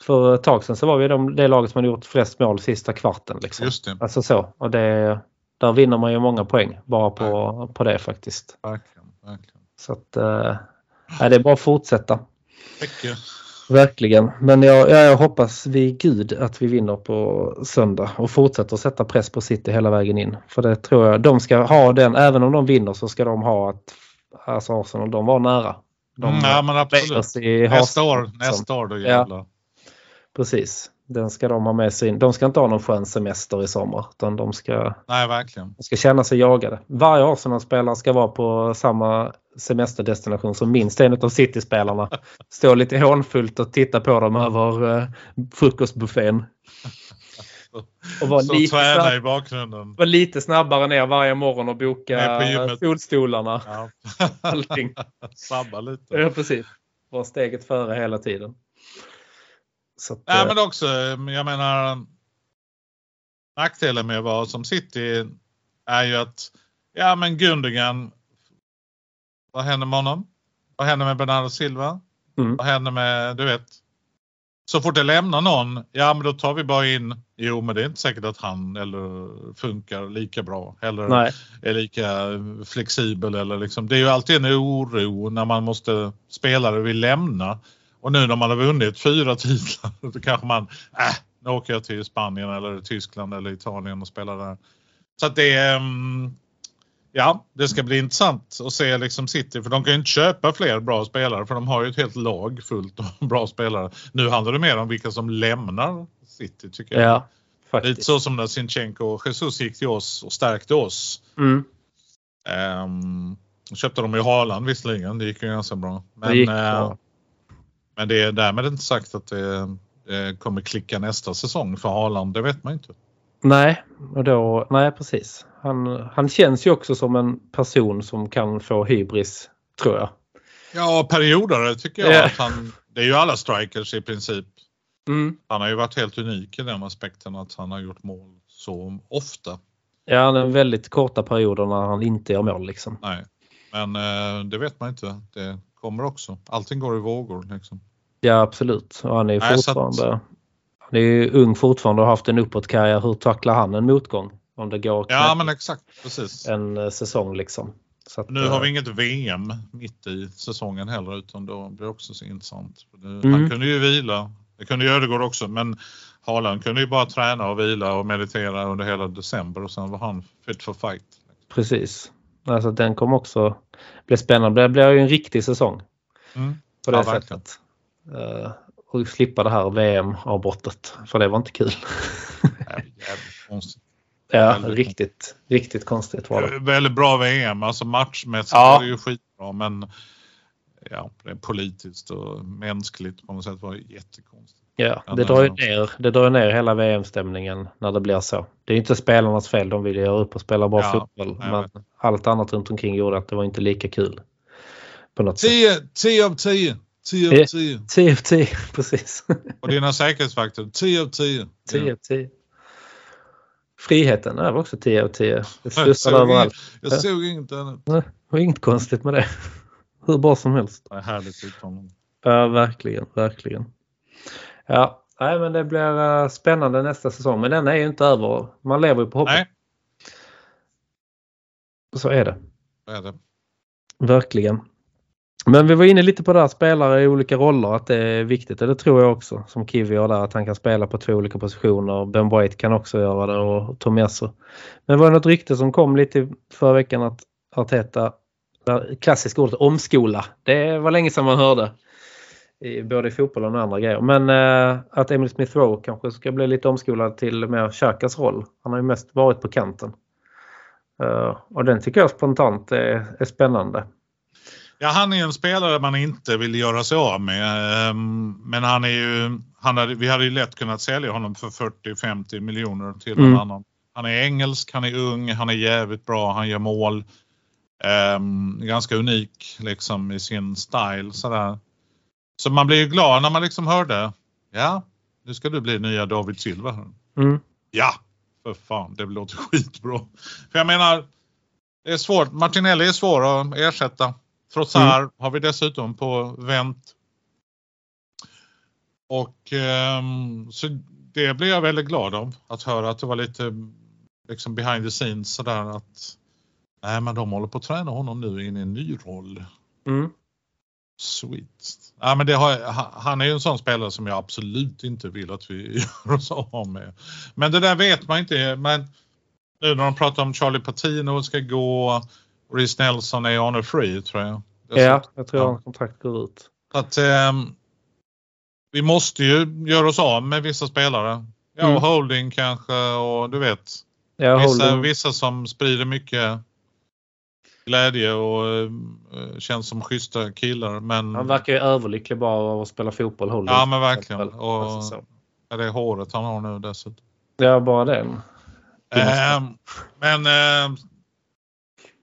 för ett tag sedan så var vi de, det laget som hade gjort flest mål sista kvarten. Liksom. just det, Alltså så. Och det, där vinner man ju många poäng bara på, på det faktiskt. verkligen. verkligen. Så att, nej, det är bara att fortsätta. Mycket. Verkligen. Men jag, jag, hoppas vid gud att vi vinner på söndag och fortsätter sätta press på City hela vägen in. För det tror jag, de ska ha den, även om de vinner så ska de ha att, alltså Arsenal, de var nära. De Mm, ja, men absolut. Nästa år, nästa år då Ja. jävlar. Precis. Den ska de ha med sig in. De ska inte ha någon skön semester i sommar utan de ska, Nej, verkligen. de ska känna sig jagade. Varje Arsenal-spelare ska vara på samma semesterdestination som minst en av City-spelarna. Stå lite hånfullt och titta på dem över eh, frukostbuffén. Och vara Så lite, snabb, i bakgrunden. vara lite snabbare ner varje morgon och boka solstolarna. Ja. Allting. Sabba lite. Ja, precis. Vara steget före hela tiden. Så att, Nej, eh, men också, jag menar, nackdelen med att vara som City är ju att, ja men Gundogan, vad händer med honom? Vad händer med Bernardo Silva? Mm. Vad händer med, du vet, så fort det lämnar någon, ja men då tar vi bara in, jo men det är inte säkert att han eller funkar lika bra eller nej. är lika flexibel eller liksom. Det är ju alltid en oro när man måste spelare vill lämna. Och nu när man har vunnit fyra titlar då kanske man, äh, nu åker jag till Spanien eller Tyskland eller Italien och spelar där. Så att det mm, ja, det ska bli intressant att se liksom City för de kan ju inte köpa fler bra spelare för de har ju ett helt lag fullt av bra spelare. Nu handlar det mer om vilka som lämnar City tycker jag. Ja, Lite faktiskt. så som när Sinchenko och Jesus gick till oss och stärkte oss. Mm. Um, köpte de ju Haaland visserligen, det gick ju ganska bra. Men Det gick bra. Men det är därmed inte sagt att det, det kommer klicka nästa säsong för Haaland, det vet man inte. Nej, och då, nej precis. Han, han känns ju också som en person som kan få hybris, tror jag. Ja, perioder tycker jag Ja. att han, det är ju alla strikers i princip. Mm. Han har ju varit helt unik i den aspekten att han har gjort mål så ofta. Ja, han är väldigt korta perioder när han inte gör mål liksom. Nej, men eh, det vet man inte. Det kommer också. Allting går i vågor liksom. Ja, absolut. Och han är ju Nej, så att- fortfarande... Han är ung fortfarande och har haft en uppåtkarriär. Hur tacklar han en motgång? Om det går Ja, men exakt. Precis. en eh, säsong liksom. Att, Nu har eh, vi inget VM mitt i säsongen heller utan då blir det också så intressant. Mm. Han kunde ju vila. Det kunde Ödegård också men Haaland kunde ju bara träna och vila och meditera under hela december och sen var han fit for fight. Precis. Alltså den kommer också bli spännande. Det blir ju en riktig säsong Mm. på det Ja, sättet. Eh, och slippa det här VM-avbrottet. För det var inte kul. Ja, Väldigt riktigt, riktigt konstigt var det. Väldigt bra VM, alltså matchmässigt Ja. var det ju skitbra men ja, politiskt och mänskligt på något sätt var det jättekonstigt. Ja, det drar ju ner, det drar ner hela VM-stämningen när det blir så. Det är inte spelarnas fel, de vill göra upp och spela bra Ja, fotboll. Men vet. allt annat runt omkring gjorde att det var inte lika kul. På något sätt. 10, 10 av 10. 10 Ja. av 10. 10 av 10, precis. Och dina säkerhetsvakter, 10 av 10. 10 av 10. Friheten är också 10 av 10. Det såg, överallt. inget, jag såg inget annat. Det var inget konstigt med det. Hur bra som helst. Det är härligt uttalande. Ja, verkligen, verkligen. Ja, nej, men det blir eh, spännande nästa säsong. Men den är ju inte över. Man lever ju på hoppet. Nej, Så är det. det är det. Verkligen. Men vi var inne lite på det här spelare i olika roller, att det är viktigt. Och det tror jag också, som Kiwi gör där, att han kan spela på två olika positioner. Ben White kan också göra det och Tomiasso. Men det var något rykte som kom lite förra veckan att Arteta, klassiskt ordet omskola. Det var länge sedan man hörde. I, både i fotbollen och andra grejer. Men eh, att Emil Smith Rowe kanske ska bli lite omskolad till mer Xhakas roll. Han har ju mest varit på kanten. Eh, och den tycker jag spontant är, är spännande. Ja, han är en spelare man inte vill göra sig av med. Ehm, Men han är ju, han hade, vi hade ju lätt kunnat sälja honom för 40-50 miljoner till Mm. annan. Han är engelsk, han är ung, han är jävligt bra, han gör mål. Ehm, ganska unik liksom i sin style sådär. Så man blir ju glad när man liksom hörde, ja, nu ska du bli nya David Silva. här." Mm. Ja, för fan, det låter skitbra. För jag menar, det är svårt. Martinelli är svår att ersätta. Trossard har vi dessutom på vänt. Och ehm, så det blev jag väldigt glad av att höra att det var lite liksom behind the scenes sådär att nej men de håller på att träna honom nu in i en ny roll. Mm. Sweet. Ja, men det har, ha- han är ju en sån spelare som jag absolut inte vill att vi gör oss av med. Men det där vet man inte. Men nu när de pratar om Charlie Patino ska gå Reece Nelson är on a free tror jag. Ja, jag tror hans kontrakt går ut. Att, ehm, vi måste ju göra oss av med vissa spelare. Ja, Mm. och Holding kanske och du vet. Ja, Vissa, Holding, vissa som sprider mycket glädje och eh, känns som schyssta killar. Men han verkar ju överlycklig bara av att spela fotboll. Holding. Ja men verkligen. Alltså, Och så. ja, det är håret han har nu dessutom. Ja, bara den. Ehm, men ehm,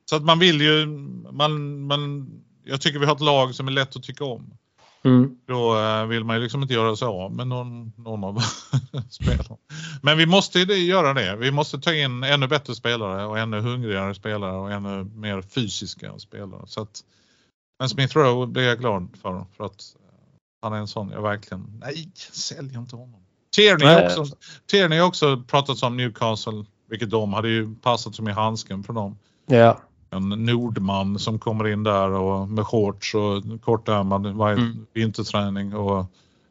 så att man vill ju, man, man, jag tycker vi har ett lag som är lätt att tycka om. Mm. Då eh, vill man ju liksom inte göra sig av med någon, någon av spelarna. Men vi måste göra det. Vi måste ta in ännu bättre spelare och ännu hungrigare spelare och ännu mer fysiska spelare. Så att, men Smith Rowe blir jag glad för. För att eh, han är en sån jag verkligen, nej, sälj inte honom. Tierney också, Tierney också pratat om Newcastle, vilket de hade ju passat som i handsken för dem. Ja. En nordman som kommer in där och med shorts och kortärmad Mm. vinterträning och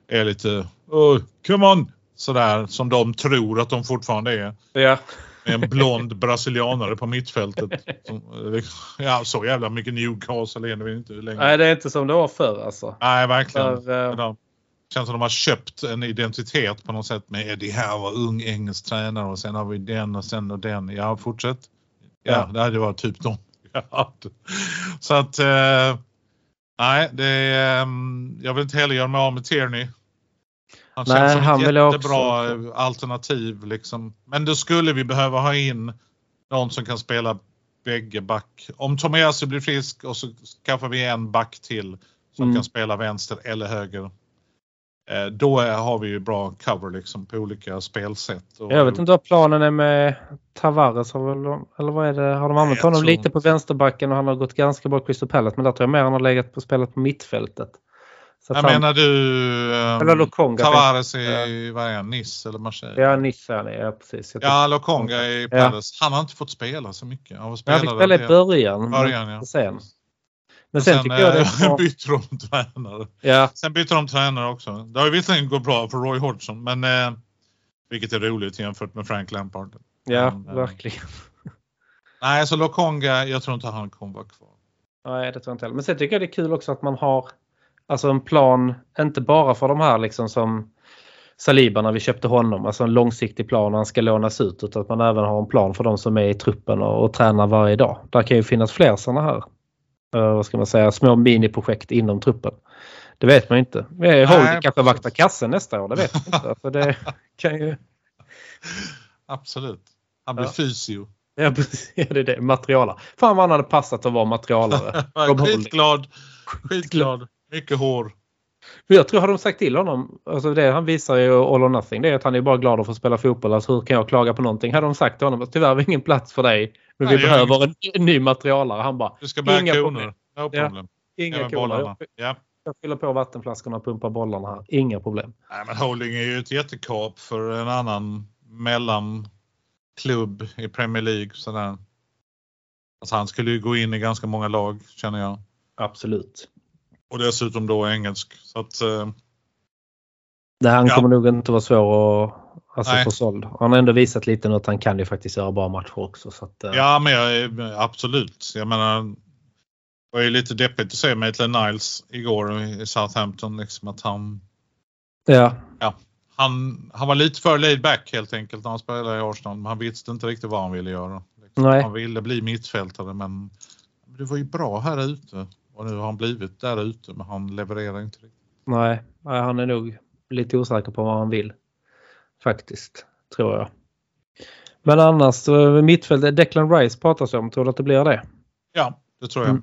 är lite oh, come on sådär som de tror att de fortfarande är. Ja. Med en blond brasilianare på mittfältet. Som, ja, så jävla mycket Newcastle är det inte längre. Nej, det är inte som det var förr alltså. Nej, verkligen. För, eh, De, känns som de har köpt en identitet på något sätt med Eddie här var ung engelsk tränare och sen har vi den och sen och den. Ja, fortsätt. Ja, Ja. det varit typ de. Ja. Så att eh, nej, det är, mm, jag vill inte heller göra mig av med Tierney. Han Nej, känns som han ett jättebra också. alternativ liksom. Men då skulle vi behöva ha in någon som kan spela bägge back. Om Tomiasu blir frisk och så skaffar vi en back till som Mm. kan spela vänster eller höger. Eh, Då har vi ju bra cover liksom på olika spelsätt. Jag vet inte vad planen är med Tavares. Har väl, eller vad är det? Har de använt honom tror lite på vänsterbacken och han har gått ganska bra i Crystal Palace. Men där tror jag mer han har legat på spelat på mittfältet. Så Jag han, menar du eh, Eller Lokonga. Tavares i vad är han, Nice eller Marseille? Ja, han är. Ja, precis. Jag Ja, Lokonga i Ja. Palace. Han har inte fått spela så mycket. Han, han fick spela i början. början ja. Sen. Men Och sen, tycker jag det är eh, bytte de tränare. Ja, Sen bytte de tränare också. Det har ju visserligen gått bra för Roy Hodgson, men eh, vilket är roligt jämfört med Frank Lampard. ja Men, eh, verkligen. Nej, så Lokonga, jag tror inte han kommer vara kvar. Nej, det tror jag inte heller. Men sen tycker jag det är kul också att man har alltså en plan, inte bara för de här liksom som Saliba när vi köpte honom, alltså en långsiktig plan när han ska lånas ut, utan att man även har en plan för de som är i truppen och, och tränar varje dag. Där kan ju finnas fler sådana här, eh, vad ska man säga, små miniprojekt inom truppen. Det vet man inte. Eh, Holding kanske vaktar kassen nästa år. Det vet man inte. Alltså det kan ju... Absolut. Han blir Ja. fysio. Ja, precis. Ja, det är det. Materialare. Fan vad han hade passat att vara materialare. Skitglad. Skitglad. Mycket hår. För Jag tror har de sagt till honom, alltså det han visar i All or Nothing, det är att han är bara glad att få spela fotboll. Alltså hur kan jag klaga på någonting? Hade de sagt till honom att tyvärr har vi ingen plats för dig, men vi behöver en, en ny materialare. Han bara, Du ska bära Inga problem. No Ja. problem. inga kolar. bollarna. Jag, Ja. jag fyller på vattenflaskorna och pumpar bollarna här. Inga problem. Nej, men Holding är ju ett jättekap för en annan mellanklubb i Premier League. Sådär. Alltså han skulle ju gå in i ganska många lag känner jag. Absolut. Och dessutom då engelsk. Så att, eh, Det han Ja. kommer nog inte vara svår att alltså, Nej. få såld. Han har ändå visat lite nu att han kan ju faktiskt göra bra matcher också. Så att, eh, ja, men jag, absolut. Jag menar, det var ju lite deppigt att se Maitland Niles igår i Southampton. Liksom att han, ja. han, han var lite för laid back helt enkelt när han spelade i Arsenal. Men han visste inte riktigt vad han ville göra. Liksom. Nej. Han ville bli mittfältare men det var ju bra här ute. Och nu har han blivit där ute men han levererar inte riktigt. Nej, han är nog lite osäker på vad han vill. Faktiskt, tror jag. Men annars, eh, mittfältet, Declan Rice pratas om. Tror du att det blir det? Ja, det tror jag. Mm.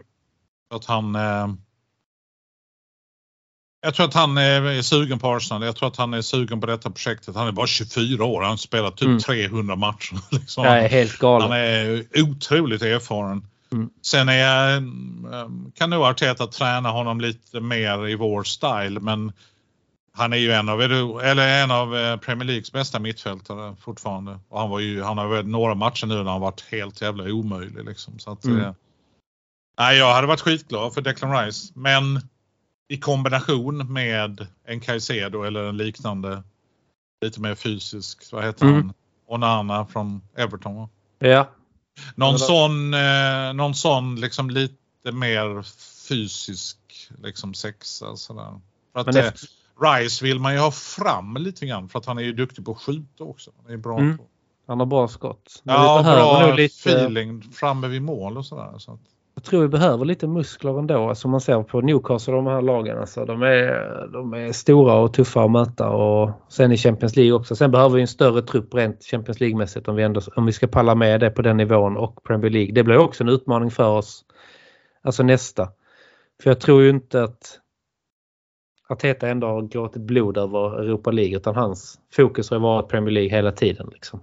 Att han... Eh, jag tror att han är, är sugen på Arsenal. Jag tror att han är sugen på detta projektet. Han är bara 24 år. Han har spelat typ Mm. 300 matcher. Liksom. Är helt Han galen. är otroligt erfaren. Mm. Sen är mm, kan nog Arteta träna honom lite mer i vår style men han är ju en av, eller en av eh, Premier Leagues bästa mittfältare fortfarande. Och han, var ju, han har väl några matcher nu när han varit helt jävla omöjlig. Liksom. Så att, Mm. eh, nej, jag hade varit skitglad för Declan Rice men i kombination med en Caicedo eller en liknande lite mer fysisk, vad heter Mm. han? Onana från Everton va? Ja, Någon det- sån, eh, någon sån liksom lite mer fysisk liksom sexa sådär. För att Men eh, efter- Rice vill man ju ha fram lite grann för att han är ju duktig på att skjuta också. Han är bra Mm. på. han har bra skott. Men Ja, bra lite, feeling framme vid mål och sådär. Så att, jag tror vi behöver lite muskler ändå. Alltså man ser på Newcastle och de här lagen. Alltså, de, är, de är stora och tuffa att möta. Och sen i Champions League också. Sen behöver vi en större trupp rent Champions League-mässigt om vi, ändå, om vi ska palla med det på den nivån och Premier League. Det blir också en utmaning för oss. Alltså nästa. För jag tror ju inte att Arteta ändå har gråtit blod över Europa League utan hans fokus har varit Premier League hela tiden. Liksom.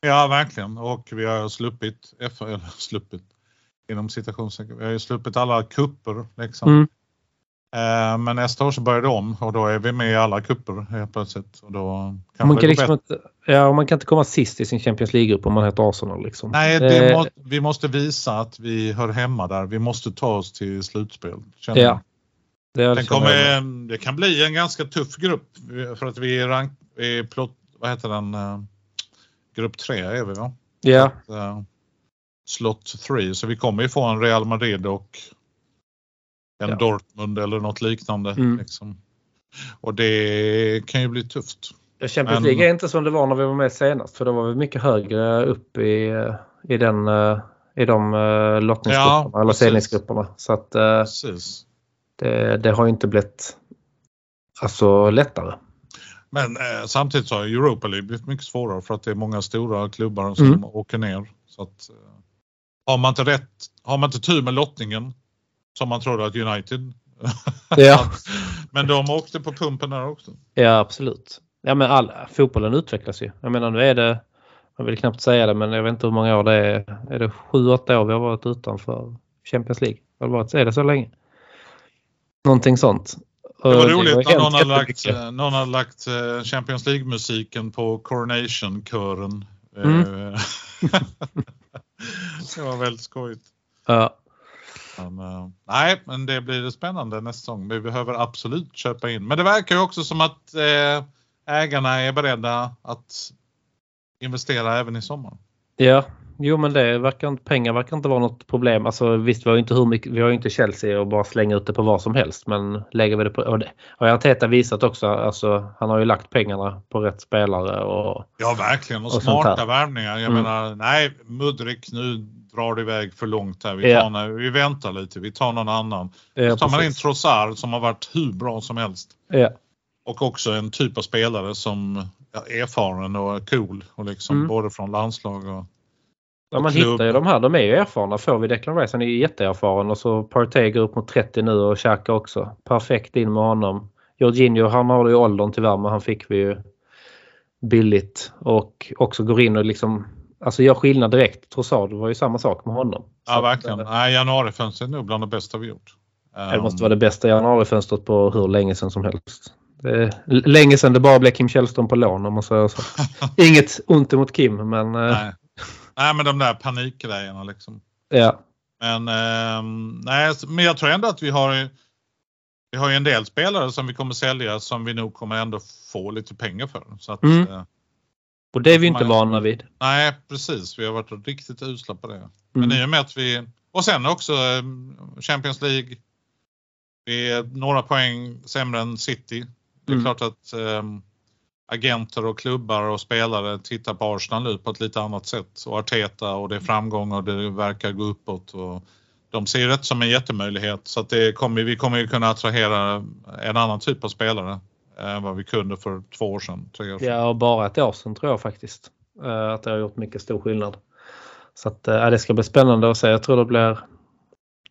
ja, verkligen. Och vi har sluppit, eller sluppit inom citationstecken, vi har ju sluppit alla kupper liksom. Mm. Eh, men nästa år så börjar det om och då är vi med i alla kupper helt plötsligt. Och då Man kan, liksom inte, ja, man kan inte komma sist i sin Champions League-grupp om man heter Arsenal. Liksom. Nej, det Eh, må, vi måste visa att vi hör hemma där. Vi måste ta oss till slutspel. Ja, det, liksom- kommer, det kan bli en ganska tuff grupp för att vi är, rank, är plott, vad heter den, eh, grupp 3 är vi va? ja, Eh, slot 3 så vi kommer ju få en Real Madrid och en Ja. Dortmund eller något liknande. Mm. Liksom. Och det kan ju bli tufft. Champions Men- League är inte som det var när vi var med senast för då var vi mycket högre upp i, i, den, eh, i de eh, lottningsgrupperna Ja, eller precis. seglingsgrupperna. Så att eh, det, det har ju inte blivit alltså, lättare. Men eh, samtidigt så har Europa League blivit mycket svårare för att det är många stora klubbar som Mm. åker ner. Så att, har man inte rätt, har man inte tur med lottningen som man trodde att United Ja, Men de åkte på pumpen där också. ja absolut. Ja, men all, fotbollen utvecklas ju. Jag menar nu är det, jag vill knappt säga det men jag vet inte hur många år det är. Är det sju, åtta år vi har varit utanför Champions League? Har det varit, är det så länge? Någonting sånt. Det var roligt hänt någon hade lagt, eh, någon hade lagt eh, Champions League-musiken på Coronation-kören. Eh, Mm. det var väldigt skojigt. Ja. Men, eh, nej, men det blir spännande nästa säsong. Vi behöver absolut köpa in. Men det verkar ju också som att eh, ägarna är beredda att investera även i sommar. Ja, jo men det verkar inte, pengar verkar inte vara något problem. Alltså visst, vi har ju inte hur mycket, vi har inte Chelsea och bara slänga ut det på vad som helst. Men lägger vi det på, och det har Arteta visat också, alltså han har ju lagt pengarna på rätt spelare och Ja, verkligen. Och, Och smarta värvningar. Jag Mm. menar, nej, Mudrik, nu drar det iväg för långt här. Vi, Ja. tar, när- vi väntar lite, vi tar någon annan. Ja, Så tar man in. Trossard som har varit hur bra som helst. Ja. Och också en typ av spelare som är erfaren och cool. Och liksom Mm. Både från landslag och... Ja, man klubb. hittar ju de här. De är ju erfarna. Får vi Declan Rice, han är ju jätteerfaren. Och så Partey går upp mot 30 nu och Xhaka också. Perfekt in med honom. Jorginho, han har ju åldern tyvärr men han fick vi ju billigt. Och också går in och liksom alltså gör skillnad direkt. Trossard var ju samma sak med honom. Så Ja att, verkligen. eh, Nej, januarifönstret är nog bland det bästa vi gjort. Det måste vara det bästa januarifönstret på hur länge sedan som helst. Det länge sedan det bara blev Kim Källström på lån om man säger så. Inget ont emot Kim men eh, Nej. Nej men de där panikgrejerna liksom. ja. Men, ehm, nej, men jag tror ändå att vi har vi har ju en del spelare som vi kommer sälja som vi nog kommer ändå få lite pengar för. Så att, Mm. eh, Och det är vi inte Man- vana vid. nej precis, vi har varit riktigt usla på det. Men Mm. i och med att vi och sen också eh, Champions League. Vi är några poäng sämre än City. Det är Mm. klart att ehm, agenter och klubbar och spelare tittar på Arsenal nu på ett lite annat sätt. Och Arteta och det är framgång och det verkar gå uppåt. Och de ser det som en jättemöjlighet så att det kommer, vi kommer ju kunna attrahera en annan typ av spelare än vad vi kunde för två år sedan, tre år sedan. Ja, och bara ett år sedan tror jag faktiskt. eh, Att det har gjort mycket stor skillnad. Så att, eh, det ska bli spännande att se. Jag tror det blir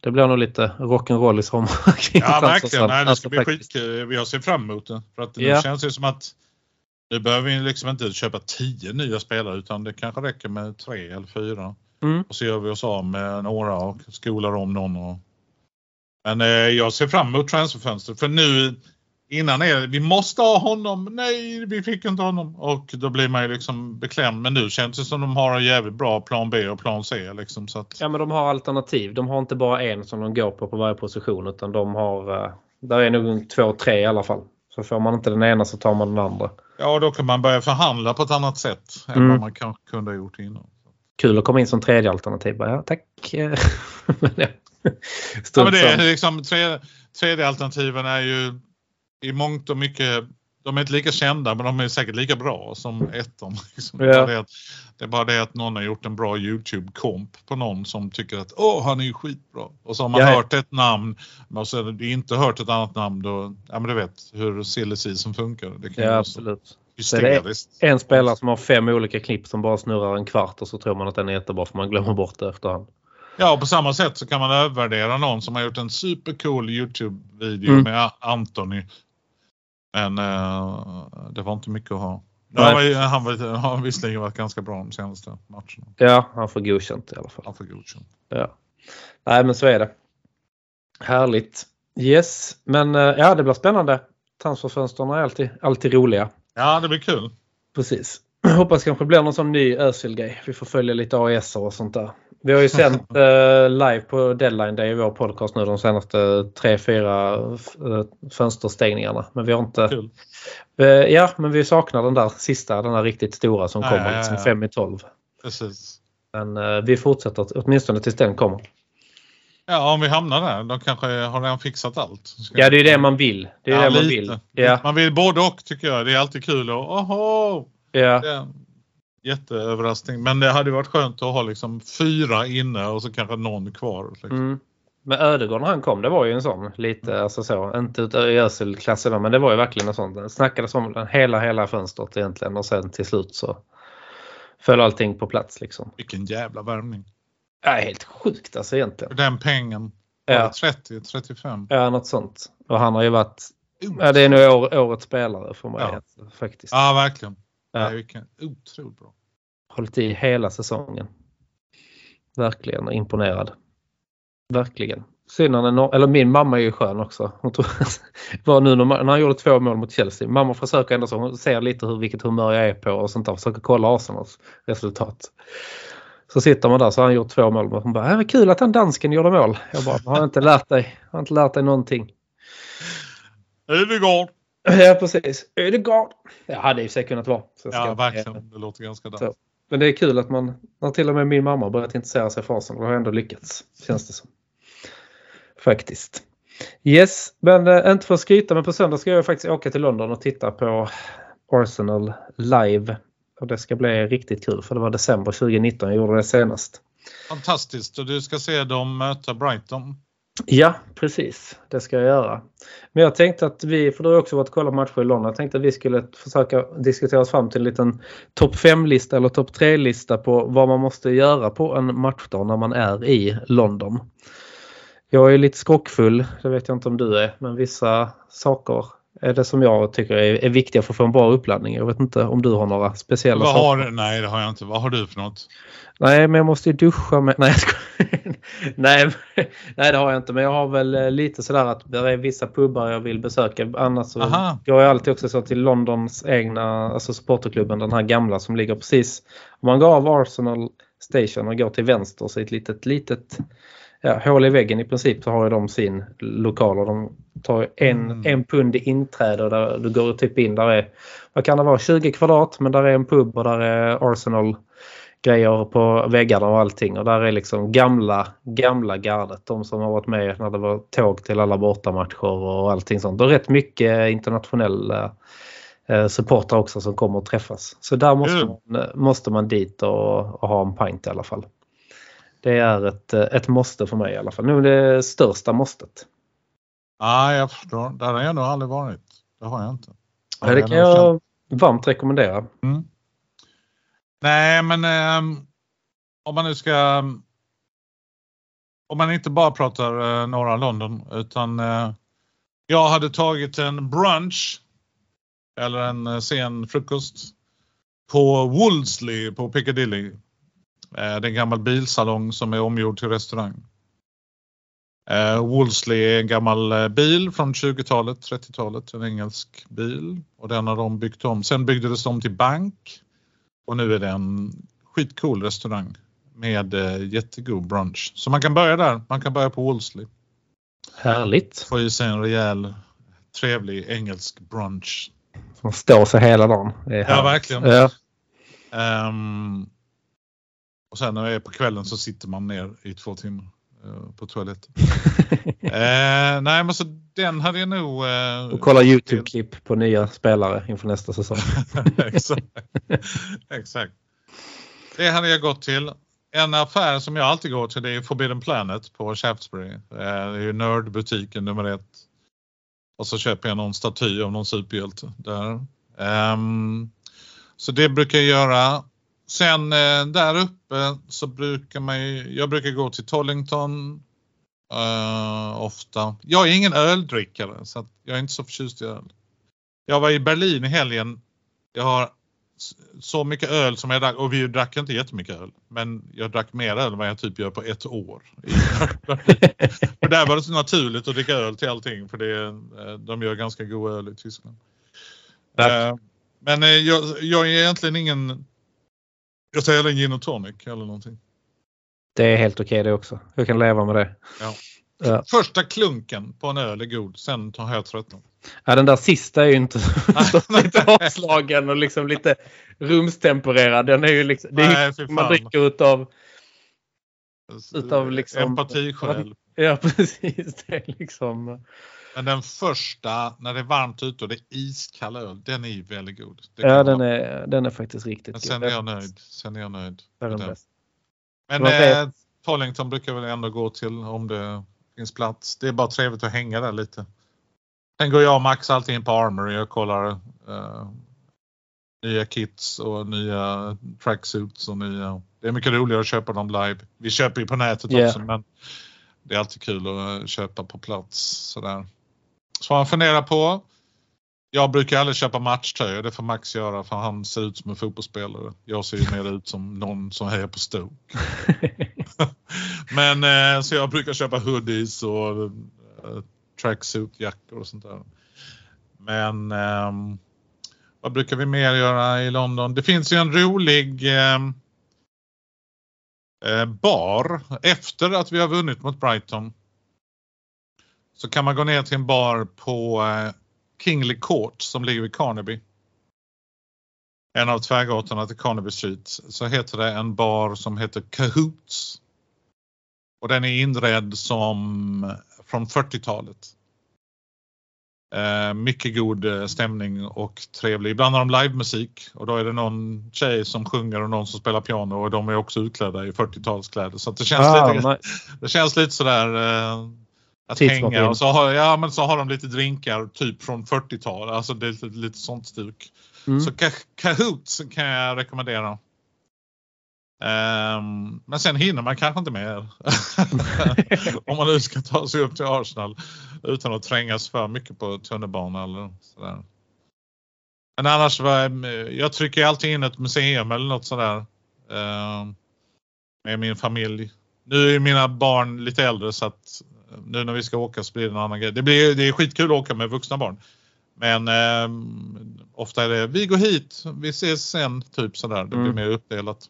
det blir nog lite rock'n'roll i sommar. Ja verkligen, transferfönstret. Nej, det Alltså, ska bli faktiskt. skitkul. Jag ser fram emot det. För att det Ja. känns ju som att nu behöver vi liksom inte köpa tio nya spelare utan det kanske räcker med tre eller fyra. Mm. Och så gör vi oss av med några och skolar om någon. Och... Men eh, jag ser fram emot transferfönstret för nu innan är det, vi måste ha honom. Nej, vi fick inte honom. Och då blir man ju liksom beklämd. Men nu känns det som de har en jävligt bra plan B och plan C liksom. Så att, Ja men de har alternativ. De har inte bara en som de går på på varje position utan de har eh, där är nog två, tre i alla fall. Så får man inte den ena så tar man den andra. Ja, då kan man börja förhandla på ett annat sätt än Mm. vad man kanske kunde ha gjort innan. Kul att komma in som tredje alternativ. Ja, tack. Ja. Men det är liksom, tredje, tredje alternativen är ju i mångt och mycket, de är inte lika kända men de är säkert lika bra som ettan. Liksom. Bara det, att, det är bara det att någon har gjort en bra Youtube-komp på någon som tycker att åh han är ju skitbra. Och så har man Ja. hört ett namn men så har du inte hört ett annat namn då, ja men du vet hur silly funkar. Det kan ju Ja vara så absolut. hysteriskt. En spelare som har fem olika klipp som bara snurrar en kvart och så tror man att den är jättebra för man glömmer bort det efterhand. Ja, och på samma sätt så kan man övervärdera någon som har gjort en supercool Youtube-video Mm. med Anthony. Men eh, det var inte mycket att ha. Nej. Han, var, han har visserligen varit ganska bra de senaste matcherna. Ja, han får godkänt i alla fall. Han får godkänt. Ja. Nej men så är det. Härligt. Yes, men eh, ja det blir spännande. Transferfönstren är alltid, alltid roliga. Ja, det blir kul. Precis. Hoppas kanske blir någon sån ny Özil-grej. Vi får följa lite AES och sånt där. Vi har ju sänt eh, live på Deadline Day i vår podcast nu de senaste tre, fyra eh, fönsterstängningarna. Men vi har inte... Eh, ja, men vi saknar den där sista, den där riktigt stora som Ja, kommer, ja, ja, liksom ja. 5 i 12. Precis. Men eh, vi fortsätter åtminstone tills den kommer. Ja, om vi hamnar där. De kanske har redan fixat allt. Ska- Ja, det är det man vill. Det är Ja, det man lite. vill. Ja, Man vill både och tycker jag. Det är alltid kul och oho! ja. Det jätteöverraskning. Men det hade varit skönt att ha liksom fyra inne och så kanske någon kvar. Liksom. Mm. Men Ödegård när han kom, det var ju en sån. Lite alltså så, inte Özil-klassen då, men det var ju verkligen en sån. Det snackades om den hela, hela fönstret egentligen och sen till slut så föll allting på plats liksom. Vilken jävla värvning. Ja, helt sjukt alltså egentligen. den pengen. Ja. det 30, 35? Ja, något sånt. Och han har ju varit, ja det är nog år, årets spelare för mig Ja. alltså, faktiskt. Ja, verkligen. Ja. Vilken otroligt bra. Hållit i hela säsongen. Verkligen imponerad. Verkligen. Synd han är no- eller min mamma är ju skön också. Hon tror, var nu när man- när han gjorde två mål mot Chelsea. Mamma försöker ändå så, hon ser lite hur, vilket humör jag är på och sånt där. Försöker kolla Arsenals resultat. Så sitter man där så har han gjort två mål. Och hon bara, äh, vad kul att han dansken gjorde mål. Jag bara, har inte lärt dig, har inte lärt dig någonting. Övergård! Ja precis. Ödegaard. Ja, hade i och för sig kunnat vara. Så jag Ja, verkligen. Det låter ganska danskt. Men det är kul att man, när till och med min mamma börjat intressera sig för Arsenal. Har ändå lyckats, känns det som. Faktiskt. Yes, men eh, inte för att skryta, men på söndag ska jag faktiskt åka till London och titta på Arsenal live. Och det ska bli riktigt kul för det var december 2019 jag gjorde det senast. Fantastiskt och du ska se dem möta Brighton. Ja, precis. Det ska jag göra. Men jag tänkte att vi, för du har också varit och kollat matcher i London, jag tänkte att vi skulle försöka diskutera oss fram till en liten topp 5-lista eller topp 3-lista på vad man måste göra på en matchdag när man är i London. Jag är lite skrockfull, det vet jag inte om du är, men vissa saker är det som jag tycker är, är viktiga för att få en bra uppladdning. Jag vet inte om du har några speciella Vad saker. har, nej, det har jag inte. Vad har du för något? Nej, men jag måste ju duscha med... Nej, jag skojar. nej, nej, det har jag inte. Men jag har väl eh, lite sådär att det är vissa pubbar jag vill besöka. Annars så Aha. går jag alltid också så till Londons egna, alltså supporterklubben, den här gamla som ligger precis... Om man går av Arsenal Station och går till vänster så är ett litet, litet ja, hål i väggen i princip så har ju de sin lokal och de tar en, Mm. en pund i inträde och där du går typ in där är, vad kan det vara, 20 kvadrat men där är en pub och där är Arsenal grejer på väggarna och allting och där är liksom gamla, gamla gardet. De som har varit med när det var tåg till alla bortamatcher och allting sånt. Och rätt mycket internationella eh, supportrar också som kommer att träffas. Så där måste, Kul. man, måste man dit och, och ha en pint i alla fall. Det är ett, eh, ett måste för mig i alla fall. Nu är det största måstet. Ja, jag förstår. Där har jag nog aldrig varit. Det har jag inte. Ja, det kan jag varmt rekommendera. Mm. Nej, men eh, om man nu ska... Om man inte bara pratar eh, norra London utan eh, jag hade tagit en brunch eller en eh, sen frukost på Wolseley på Piccadilly. Eh, det är en gammal bilsalong som är omgjord till restaurang. Eh, Wolseley är en gammal eh, bil från 20-talet, 30-talet, en engelsk bil och den har de byggt om. Sen byggdes de till bank och nu är det en skitcool restaurang med eh, jättegod brunch. Så man kan börja där. Man kan börja på Wolseley. Härligt. Få i sig en rejäl trevlig engelsk brunch. Som står sig hela dagen. Ja, verkligen. Ja. Ehm, och sen när det är på kvällen så sitter man ner i två timmar på toaletten. Eh, nej men så den hade jag nog... eh, Och kolla Youtube-klipp på nya spelare inför nästa säsong. Exakt. Exakt. Det hade jag gått till. En affär som jag alltid går till det är Forbidden Planet på Shaftesbury. Eh, Det är ju nördbutiken nummer ett. Och så köper jag någon staty av någon superhjälte där. Ehm, så det brukar jag göra. Sen eh, där uppe så brukar man ju- jag brukar gå till Tollington eh, ofta. Jag är ingen öldrickare så jag är inte så förtjust i öl. Jag var i Berlin i helgen. Jag har så mycket öl som jag drack och vi drack inte jättemycket öl. Men jag drack mer öl än vad jag typ gör på ett år. för där var det så naturligt att dricka öl till allting för det, eh, de gör ganska god öl i Tyskland. Eh, Men jag, jag är egentligen ingen... Jag tar hellre en gin och tonic eller någonting. Det är helt okej det också. Jag kan leva med det. Ja. Ja. Första klunken på en öl är god, sen tar jag tröttnat. Ja, den där sista är ju inte lite avslagen och liksom lite rumstempererad. Den är ju liksom, det är ju, man dricker utav, Utav liksom- Empatiskäl. ja precis, det är liksom. Men den första, när det är varmt ute och det är iskall öl, den är ju väldigt god. Ja, den är, den är faktiskt riktigt Men sen är jag nöjd. Sen är jag nöjd. Men eh, Tollington brukar väl ändå gå till om det finns plats. Det är bara trevligt att hänga där lite. Sen går jag och Max alltid in på Armory och kollar eh, nya kits och nya tracksuits och nya. Det är mycket roligare att köpa dem live. Vi köper ju på nätet Yeah. också men det är alltid kul att eh, köpa på plats sådär. Så man funderar på. Jag brukar aldrig köpa matchtröjor, det får Max göra för han ser ut som en fotbollsspelare. Jag ser ju mer ut som någon som hejar på Stoke. Men eh, så jag brukar köpa hoodies och eh, tracksuit-jackor och sånt där. Men ehm, vad brukar vi mer göra i London? Det finns ju en rolig ehm, eh, bar efter att vi har vunnit mot Brighton. Så kan man gå ner till en bar på eh, Kingley Court som ligger vid Carnaby. En av tvärgatorna till Carnaby Street. Så heter det en bar som heter Cahoots. Och den är inredd som från 40-talet. Eh, mycket god eh, stämning och trevlig. Ibland har de livemusik och då är det någon tjej som sjunger och någon som spelar piano och de är också utklädda i 40-talskläder. Så det, känns Ah, lite, det känns lite sådär eh, att hänga och så har, ja, men så har de lite drinkar typ från 40-tal. Alltså det är lite, lite sånt stuk. Mm. Så Ka- Kahoots kan jag rekommendera. Ehm, men sen hinner man kanske inte mer. Om man nu ska ta sig upp till Arsenal utan att trängas för mycket på tunnelbana eller sådär. Men annars, jag trycker alltid in ett museum eller något sådär. ehm, med min familj. Nu är mina barn lite äldre så att nu när vi ska åka så blir det en annan grej. Det, blir, det är skitkul att åka med vuxna barn. Men ehm, ofta är det vi går hit, vi ses sen, typ sådär. Det blir Mm. mer uppdelat.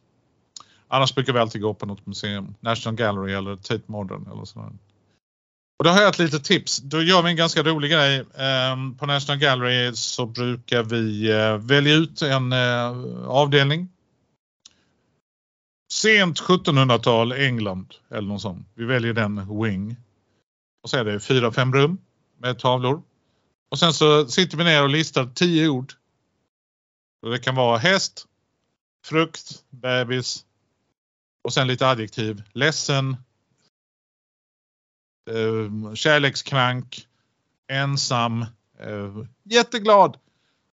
Annars brukar vi alltid gå på något museum. National Gallery eller Tate Modern eller sådär. Och då har jag ett litet tips. Då gör vi en ganska rolig grej. Ehm, på National Gallery så brukar vi eh, välja ut en eh, avdelning. Sent 1700-tal England eller något sånt. Vi väljer den wing. Och så är det fyra, fem rum med tavlor. Och sen så sitter vi ner och listar tio ord. Och det kan vara häst, frukt, bebis och sen lite adjektiv. Ledsen, eh, kärlekskrank, ensam, eh, jätteglad.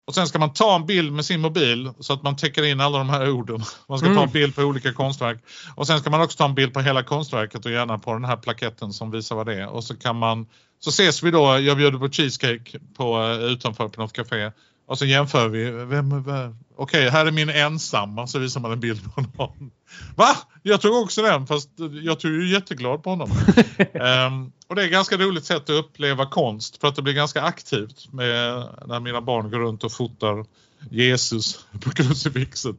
Och sen ska man ta en bild med sin mobil så att man täcker in alla de här orden. Man ska ta Mm. en bild på olika konstverk. Och sen ska man också ta en bild på hela konstverket och gärna på den här plaketten som visar vad det är. Och så kan man, så ses vi då, jag bjuder på cheesecake på, eh, utanför på något café. Och så jämför vi. Vem, vem, Okej, här är min ensamma. Så visar man en bild på någon. Va? Jag tog också den fast jag tog ju jätteglad på honom. Ehm, och det är ett ganska roligt sätt att uppleva konst för att det blir ganska aktivt med när mina barn går runt och fotar Jesus på krucifixet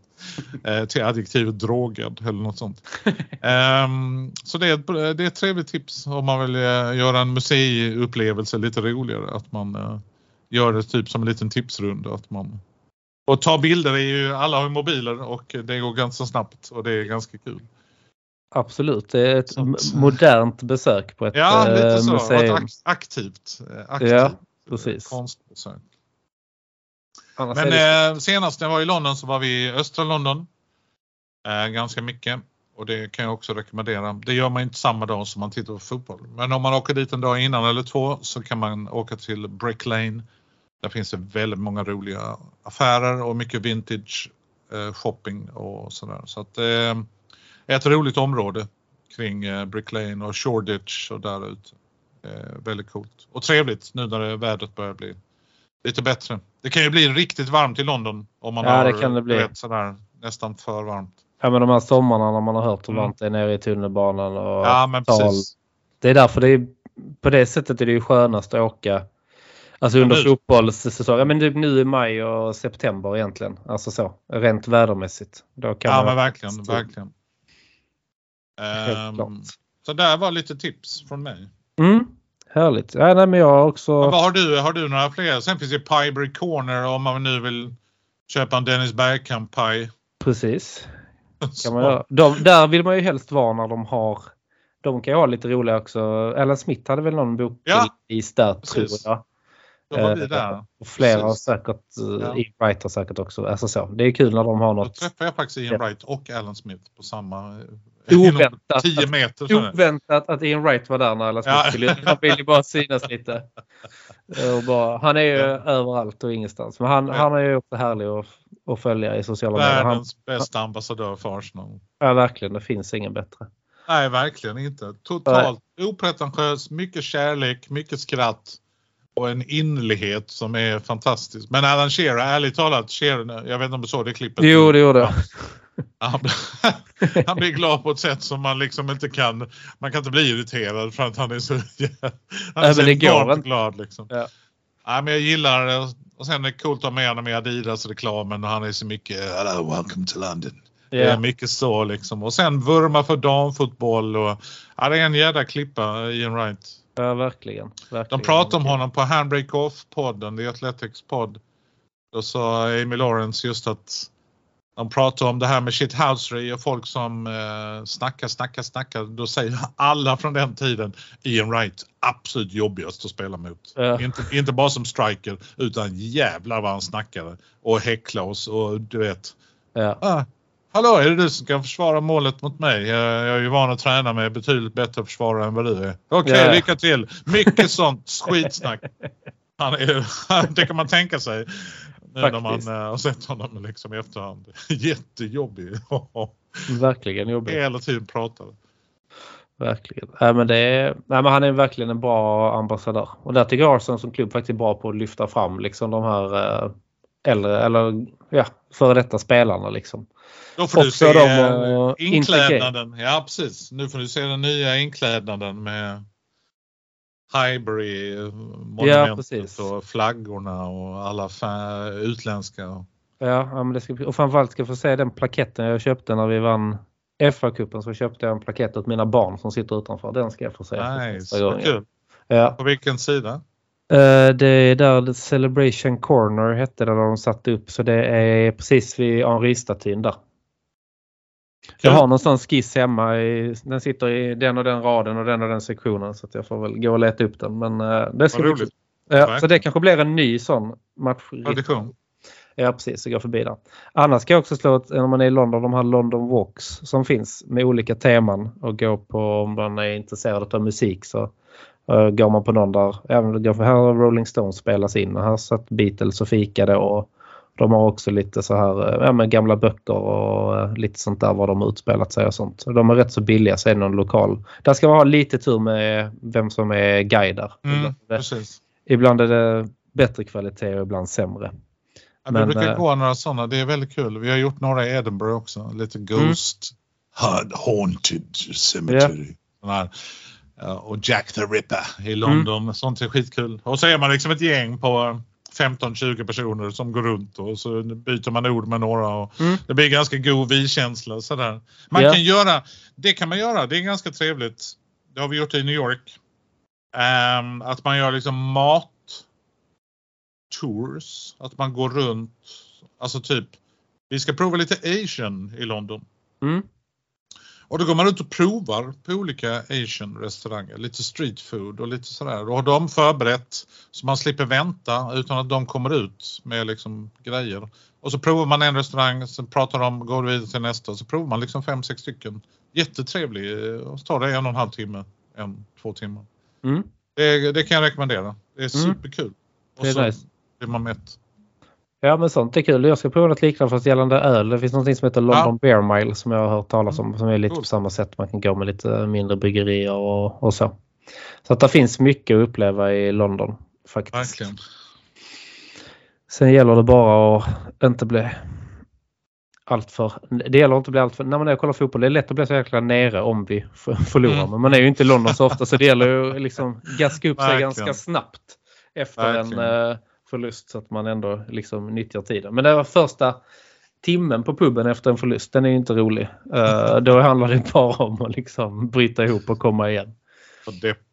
eh, till adjektivet drogad eller något sånt. Ehm, så det är, ett, det är ett trevligt tips om man vill eh, göra en museiupplevelse lite roligare. Att man eh, gör det typ som en liten tipsrunda. Att man... Och ta bilder är ju, alla har ju mobiler och det går ganska snabbt och det är ganska kul. Absolut, det är ett Så m- modernt besök på ett Ja, lite eh, så. Och ett aktivt, eh, aktivt Ja, eh, precis. konstbesök. Annars Men det- eh, senast jag var i London så var vi i östra London. Eh, ganska mycket. Och det kan jag också rekommendera. Det gör man inte samma dag som man tittar på fotboll. Men om man åker dit en dag innan eller två så kan man åka till Brick Lane. Där finns det väldigt många roliga affärer och mycket vintage eh, shopping och sådär. Så att det eh, är ett roligt område kring eh, Brick Lane och Shoreditch och där ute. Väldigt coolt. Och trevligt nu när det, vädret börjar bli lite bättre. Det kan ju bli riktigt varmt i London om man Ja, har det kan det bli. vet, sådär, nästan för varmt. Ja men de här sommarna när man har hört hur Mm. varmt det är nere i tunnelbanan och Ja men tal. precis. Det är därför det är, på det sättet är det ju skönast att åka Alltså under fotbollssäsongen. Ja, men typ nu i maj och september egentligen. Alltså så. Rent vädermässigt. Då kan Ja men verkligen, verkligen. Klart. så där var lite tips från mig. Mm, härligt. Ja, nej, men jag också... Vad har du? Har du några fler? Sen finns det Piebury Corner om man nu vill köpa en Dennis Bergkamp-paj. Precis. Kan man göra. De, där vill man ju helst vara när de har... De kan ju ha lite roliga också. Alan Smith hade väl någon bok Ja, i där tror precis. jag. Då var vi Eh, där. Och flera har säkert, Ja. ja. Ian Wright har säkert också. Alltså så. Det är kul när de har Då något träffade jag faktiskt Ian Ja. Wright och Alan Smith på samma... eh, oväntat. 10 meter. det. Oväntat att Ian Wright var där när Alan Smith Ja. skulle. Han ville ju bara synas lite. Och bara, han är ju överallt och ingenstans. Men han, Ja. han är ju också härlig att, att följa i sociala medier. Han, Världens bästa ambassadör för Arsenal. ja, verkligen. Det finns ingen bättre. Nej, verkligen inte. Totalt opretentiös, mycket kärlek, mycket skratt och en innerlighet som är fantastisk. Men Alan Shearer, ärligt talat, Shearer, jag vet inte om du såg det klippet. Jo, det gjorde jag. Han, han blir glad på ett sätt som man liksom inte kan. Man kan inte bli irriterad för att han är så, han är Nej, så enormt glad. Liksom. Ja. Nej, men jag gillar det. Och sen är det coolt att ha med honom i Adidas-reklamen och han är så mycket Hello, welcome to London. Det är mycket så liksom. Och sen vurma för damfotboll och ja, det är en jädra klippa, Ian Wright. Ja, verkligen. verkligen. De pratade om honom på Handbrake Off-podden, The Athletics podd. Då sa Amy Lawrence just att de pratar om det här med shithousery och folk som eh, snackar, snackar, snackar. Då säger alla från den tiden Ian Wright absolut jobbigast att spela mot. Ja. Inte, inte bara som striker utan jävlar vad han snackade och häckla oss och du vet. Ja. Ah, Hallå, är det du som ska försvara målet mot mig? Jag, jag är ju van att träna med betydligt bättre försvarare än vad du är. Okej, Ja. lycka till! Mycket sånt skitsnack. Han är, det kan man tänka sig. Nu när man Faktiskt. eh, har sett honom liksom i efterhand. Jättejobbig. Verkligen jobbigt. Hela tiden pratar. Verkligen. Nej, men det är, nej, men han är verkligen en bra ambassadör. Och där tycker jag Arsenal som klubb faktiskt är bra på att lyfta fram liksom de här eh, äldre eller ja, före detta spelarna liksom. Då får du Också se de och inklädnaden. Ja precis. Nu får du se den nya inklädnaden med Highbury Ja, monumentet precis. och flaggorna och alla utländska. Ja, ja men det ska, och framförallt ska jag få se den plaketten jag köpte när vi vann FA-cupen så köpte jag en plakett åt mina barn som sitter utanför. Den ska jag få se. för Nice, första vad gången. kul. Ja. På vilken sida? Eh, Det är där Celebration Corner hette det där de satte upp så det är precis vid Henri-statyn där. Jag har någon sån skiss hemma. I, den sitter i den och den raden och den och den sektionen så jag får väl gå och leta upp den. Men eh, det ska bli roligt. Ja, så det kanske blir en ny sån match. Tradition. Ja precis, så går förbi där. Annars ska jag också slå ett, när man är i London, de här London Walks som finns med olika teman och gå på om man är intresserad av musik så uh, går man på någon där. Även det går för här har Rolling Stones spelas in och här satt Beatles och fikade och de har också lite så här eh, ja, med gamla böcker och eh, lite sånt där var de har utspelat sig och sånt. De är rätt så billiga det någon lokal. Där ska man ha lite tur med vem som är guide där. Mm, Ibland, precis. ibland är det bättre kvalitet och ibland sämre. Ja, Men, vi brukar eh, gå några sådana. Det är väldigt kul. Vi har gjort några i Edinburgh också. Lite Ghost Hud Haunted Cemetery. Ja, och Jack the Ripper i London. Sånt är skitkul. Och så är man liksom ett gäng på 15-20 personer som går runt och så byter man ord med några. Och Mm. Det blir ganska god vi-känsla. Sådär. Man Ja. kan göra, det kan man göra. Det är ganska trevligt. Det har vi gjort i New York. Ehm, att man gör liksom mat tours. Att man går runt. Alltså typ, vi ska prova lite asian i London. Mm. Och då går man ut och provar på olika asian restauranger. Lite street food och lite sådär. Då har de förberett så man slipper vänta utan att de kommer ut med liksom grejer. Och så provar man en restaurang, sen pratar de, går vidare till nästa och så provar man liksom fem, sex stycken. Jättetrevlig och så tar det en och en halv timme, en, två timmar. Mm. Det, det kan jag rekommendera. Det är Mm. superkul. Och så blir man mätt. Ja men sånt är kul. Jag ska prova något liknande fast gällande öl. Det finns något som heter London Beer Mile som jag har hört talas om som är lite på samma sätt. Man kan gå med lite mindre bryggerier och, och så. Så att det finns mycket att uppleva i London faktiskt. Verkligen. Sen gäller det bara att inte bli alltför... Det gäller att inte bli alltför... När man är och kollar fotboll det är lätt att bli så jäkla nere om vi förlorar. Mm. Men man är ju inte i London så ofta så det gäller ju liksom gaska upp sig Verkligen. ganska snabbt efter Verkligen. en eh, förlust så att man ändå liksom nyttjar tiden. Men det var första timmen på puben efter en förlust. Den är ju inte rolig. Eh, då handlar det bara om att liksom bryta ihop och komma igen. Och depp.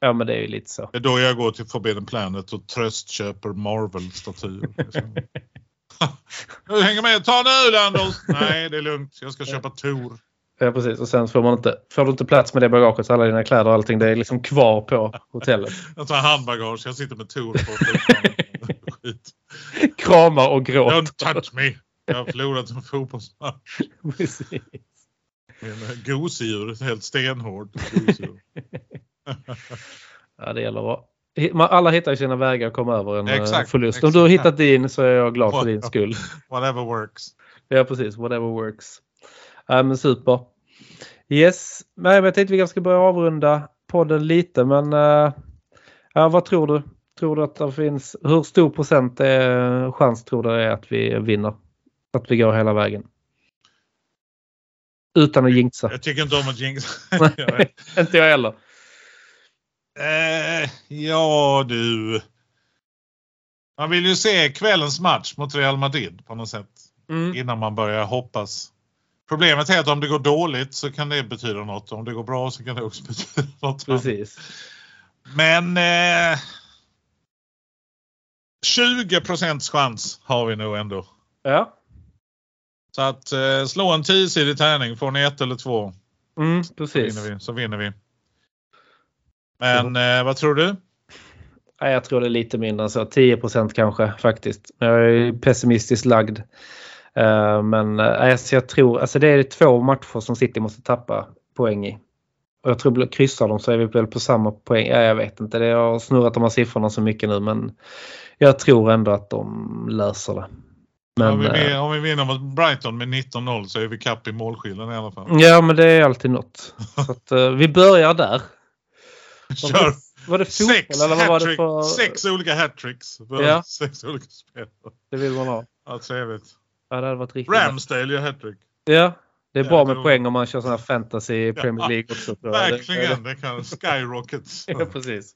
Ja men det är ju lite så. Det är då jag går till Forbidden Planet och tröstköper Marvel-statyer. Liksom. Du hänger med, ta nu Anders! Nej, det är lugnt. Jag ska köpa Tor. Ja precis och sen får man inte, får du inte plats med det bagaget så alla dina kläder och allting det är liksom kvar på hotellet. Jag tar handbagage, jag sitter med Tor på. Skit. Kramar och gråter. Don't touch me! Jag har förlorat en fotbollsmatch. Precis. Min eh, gosedjur, helt stenhård. Ja det gäller att alla hittar ju sina vägar att komma över en eh, Exakt, förlust. Om du har exakt. hittat din så är jag glad för din skull. Whatever works. Ja precis, whatever works. Ja, men super. Yes, men jag tänkte vi kanske ska börja avrunda podden lite men eh, ja, vad tror du? Tror du att det finns, hur stor procent är, chans tror du är att vi vinner? Att vi går hela vägen? Utan att jinxa. Jag tycker inte om att jinxa. Vet. Inte jag heller. Eh, ja du. Man vill ju se kvällens match mot Real Madrid på något sätt. Mm. Innan man börjar hoppas. Problemet är att om det går dåligt så kan det betyda något. Om det går bra så kan det också betyda något. Precis. Men eh, 20 procents chans har vi nog ändå. Ja. Så att eh, slå en tiosidig tärning. Får ni ett eller två Mm, så precis. vinner vi. Så vinner vi. Men eh, vad tror du? Jag tror det är lite mindre än så. 10% kanske faktiskt. Jag är pessimistiskt lagd. Eh, Men eh, alltså jag tror, alltså det är två matcher som City måste tappa poäng i. Och jag tror kryssar de så är vi väl på samma poäng. Ja, jag vet inte, det jag har snurrat de här siffrorna så mycket nu men jag tror ändå att de löser det. Men, om, vi, eh, vin- om vi vinner mot Brighton med 19-0 så är vi kapp i målskillnad i alla fall. ja men det är alltid något. Så att, vi börjar där. Kör Var det fotboll sex, eller vad var det för... sex olika hattricks. Ja. Sex olika spel. Det vill man ha. Ja, trevligt. Ja, det hade varit riktigt Ramsdale gör hattrick. Ja, det är bra med poäng om man kör sån här fantasy i Premier League också. tror jag. Verkligen, det kan skyrockets. Ja, precis.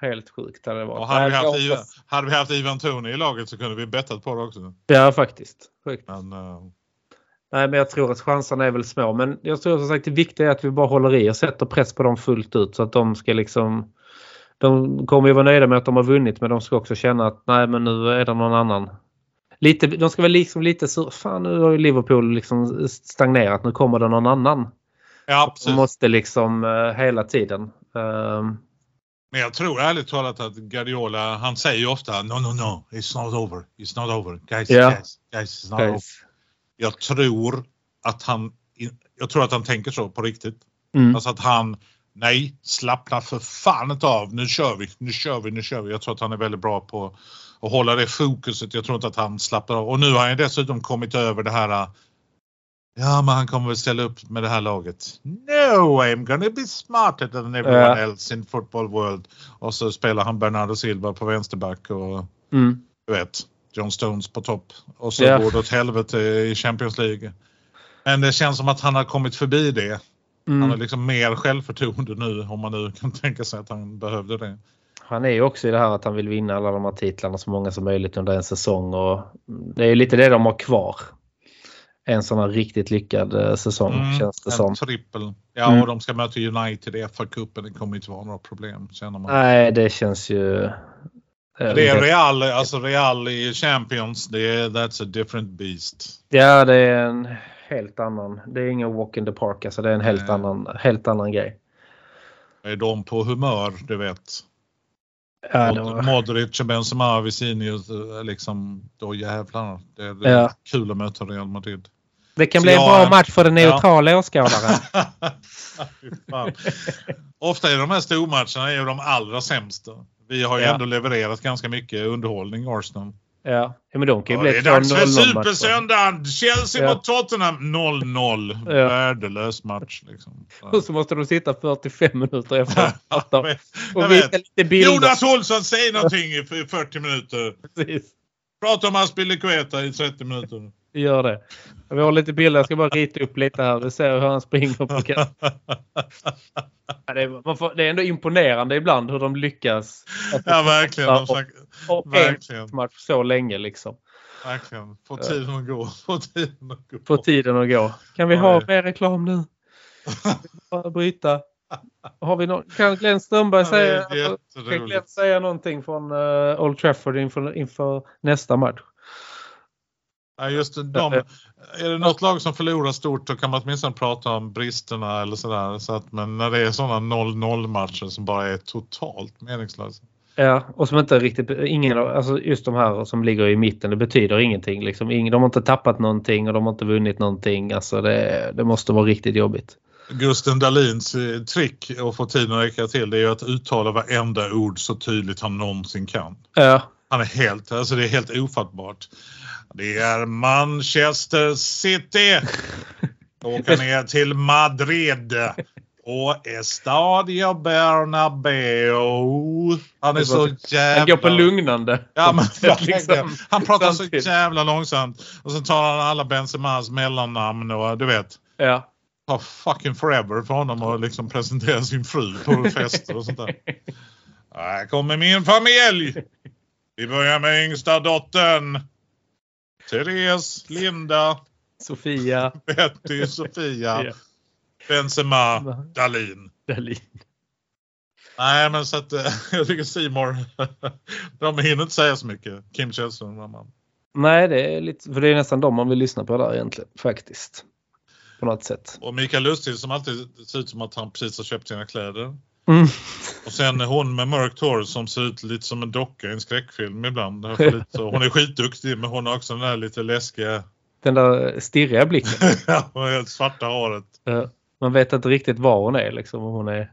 Helt sjukt hade det varit. Och hade, vi haft Ivan, hade vi haft Ivan Tony i laget så kunde vi bettat på det också. Ja, faktiskt. Sjukt. Men, eh, Nej, men jag tror att chanserna är väl små. Men jag tror som sagt det viktiga är att vi bara håller i och sätter press på dem fullt ut så att de ska liksom... De kommer ju vara nöjda med att de har vunnit men de ska också känna att nej men nu är det någon annan. Lite, de ska väl liksom lite så, fan nu har ju Liverpool liksom stagnerat, nu kommer det någon annan. ja, De precis. måste liksom eh, hela tiden. ehm, Men jag tror ärligt talat att Guardiola, han säger ju ofta no, no, no, it's not over, it's not over, guys, Ja. guys, guys, it's not over. guys. Jag tror att han, jag tror att han tänker så på riktigt. Mm. Alltså att han, nej, slappna för fan inte av, nu kör vi, nu kör vi, nu kör vi. Jag tror att han är väldigt bra på att hålla det fokuset. Jag tror inte att han slappnar av. Och nu har han dessutom kommit över det här äh, Ja, men han kommer väl ställa upp med det här laget. No, I'm gonna be smarter than everyone else in football world. Och så spelar han Bernardo Silva på vänsterback och Mm. du vet, John Stones på topp. Och så Ja. går det åt helvete i Champions League. Men det känns som att han har kommit förbi det. Han har Mm. liksom mer självförtroende nu om man nu kan tänka sig att han behövde det. Han är ju också i det här att han vill vinna alla de här titlarna så många som möjligt under en säsong och det är lite det de har kvar. En sån här riktigt lyckad eh, säsong känns det Mm, en som. trippel. Ja, Mm. och de ska möta United i FA-cupen. Det kommer inte vara några problem känner man. Nej, det känns ju... Det är Real, alltså Real i Champions. Det är, that's a different beast. Ja, det är en helt annan. Det är ingen walk in the park. Alltså det är en helt, Nej. annan, helt annan grej. Är de på humör, du vet. Ja, var, Modric och Benzema, Vicinius, eh, liksom, då jävlar. Det, det är Ja. kul att möta Real Madrid. det kan Så bli en bra match för den neutrala åskådaren. Fy fan. Ofta är de här stormatcherna är ju de allra sämsta. Vi har ju Ja. ändå levererat ganska mycket underhållning i Arsenal. Ja, ja men de kan ju Ja, bli det är dags för 0-0 matcher. Supersöndagen! Chelsea Ja. mot Tottenham 0-0. Ja. Värdelös match. Liksom. Och så måste de sitta 45 minuter efter och visa lite bilder. Jonas Olsson, säg någonting i f- 40 minuter. Precis. Prata om Aspilicueta i 30 minuter. Gör det. Vi har lite bilder. Jag ska bara rita upp lite här. Vi ser hur han springer på kant. Ja, det, är, man får, det är ändå imponerande ibland hur de lyckas. Ja, verkligen. Och en verkligen. match så länge liksom. verkligen. Få tiden att gå. Få tiden att gå. Få tiden att gå. Kan vi Ja, ha mer reklam nu? Bara bryta. Har vi någon, kan Glenn Strömberg säga, kan Glenn säga någonting från eh, Old Trafford inför, inför nästa match? Ja, just de, är det något lag som förlorar stort då kan man åtminstone prata om bristerna eller sådär. Så att, men när det är sådana 0-0 matcher som bara är totalt meningslösa. Ja, och som inte riktigt, ingen, alltså just de här som ligger i mitten, det betyder ingenting. Liksom. Ingen, de har inte tappat någonting och de har inte vunnit någonting. Alltså det, det måste vara riktigt jobbigt. Gusten Dahlins eh, trick att få tiden att räcka till det är ju att uttala varenda ord så tydligt han någonsin kan. Ja, Han är helt, alltså det är helt ofattbart. Det är Manchester City. Åka ner till Madrid. Och Estadio Bernabeu. Han är så jävla... han går på lugnande. Ja, men, Liksom, han pratar så jävla långsamt. Och så tar han alla Benzemas mellannamn och du vet. Ja. tar fucking forever för honom att liksom presentera sin fru på fester och sånt där. Här kommer min familj! Vi börjar med yngsta dottern. Therese, Linda, Sofia Betty, Sofia, Ja. Benzema, Dalin. Dahlin. Nej men så att eh, jag tycker Simor de hinner inte säga så mycket. Kim Källström, mamma. Nej, det är lite, för det är nästan de man vill lyssna på där egentligen faktiskt. På något sätt. Och Mikael Lustig som alltid ser ut som att han precis har köpt sina kläder. Mm. Och sen hon med mörkt hår som ser ut lite som en docka i en skräckfilm ibland. Hon är skitduktig men hon har också den där lite läskiga Den där stirriga blicken. ja, och svarta håret. Man vet inte riktigt var hon är liksom. Om hon är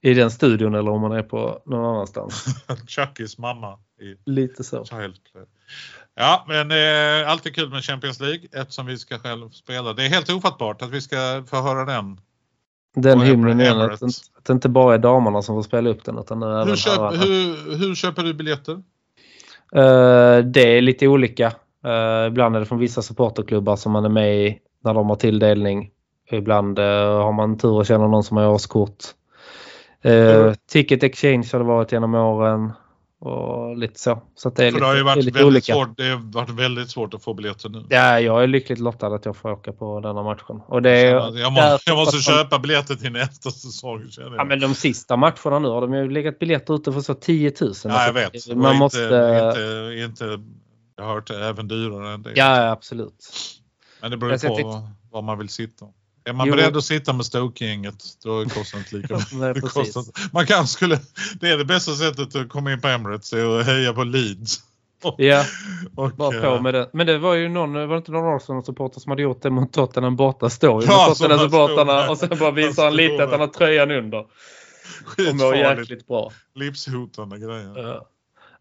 i den studion eller om hon är på någon annanstans. Chuckys mamma i Lite så. Child Play. Ja, men eh, alltid kul med Champions League eftersom vi ska själv spela. Det är helt ofattbart att vi ska få höra den. Den hymnen igen. Att, att det inte bara är damerna som får spela upp den utan Hur, köp, hur, hur köper du biljetter? Eh, det är lite olika. Eh, ibland är det från vissa supporterklubbar som man är med i när de har tilldelning. Ibland eh, har man tur och känner någon som har årskort. Uh, Mm. Ticket Exchange har det varit genom åren och lite så. Så att det är lite, det har ju varit väldigt olika. svårt, det har varit väldigt svårt att få biljetter nu. Ja, jag är lyckligt lottad att jag får åka på denna matchen. Och det är, jag, må, jag måste köpa biljetter till nästa säsong. Jag. Ja, men de sista matcherna nu har de ju legat biljetter ute för så 10 000. ja, jag Alltså, vet. Man Och måste... Inte, inte, inte, jag har hört även dyrare än det. Ja, absolut. Men det beror Jag på var, var man vill sitta. Är man Jo. beredd att sitta med Stoke-gänget då kostar det inte lika mycket. Kostar, man kan skulle, det är det bästa sättet att komma in på Emirates är att heja på Leeds. Ja, Och, bara eh, på med det. Men det var ju någon, var det inte någon Arsenal-supporter som hade gjort det mot Tottenham borta? Står ju Ja, Tottenham-supportrarna stod och sen bara visar han lite att han har tröjan under. Och mår Skitfarligt. jäkligt bra. Livshotande grejer. Ja.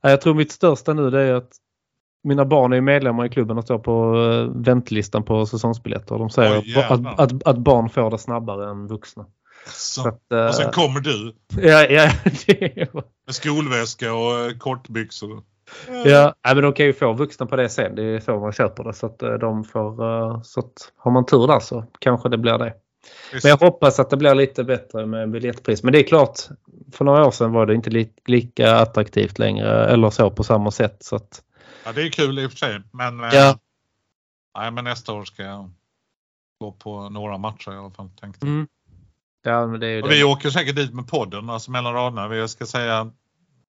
Ja, Jag tror mitt största nu det är att mina barn är medlemmar i klubben och står på eh, väntlistan på säsongsbiljetter. De säger Oj, att, att, att, att barn får det snabbare än vuxna. Så Så, att, eh, och sen kommer du ja, ja, det, med skolväska och eh, kortbyxor. ja. Men de kan ju få vuxna på det sen. Det är så man köper det. Så att de får, så att har man tur där så kanske det blir det. Visst. Men jag hoppas att det blir lite bättre med biljettpris. Men det är klart, för några år sedan var det inte li lika attraktivt längre eller så på samma sätt. Så att, Ja, det är kul i och för sig. Men, eh, Ja. nej, men nästa år ska jag gå på några matcher i alla fall. Tänkte. jag. mm. Ja, men det är ju Och det. vi åker säkert dit med podden, alltså mellan raderna. Vi ska säga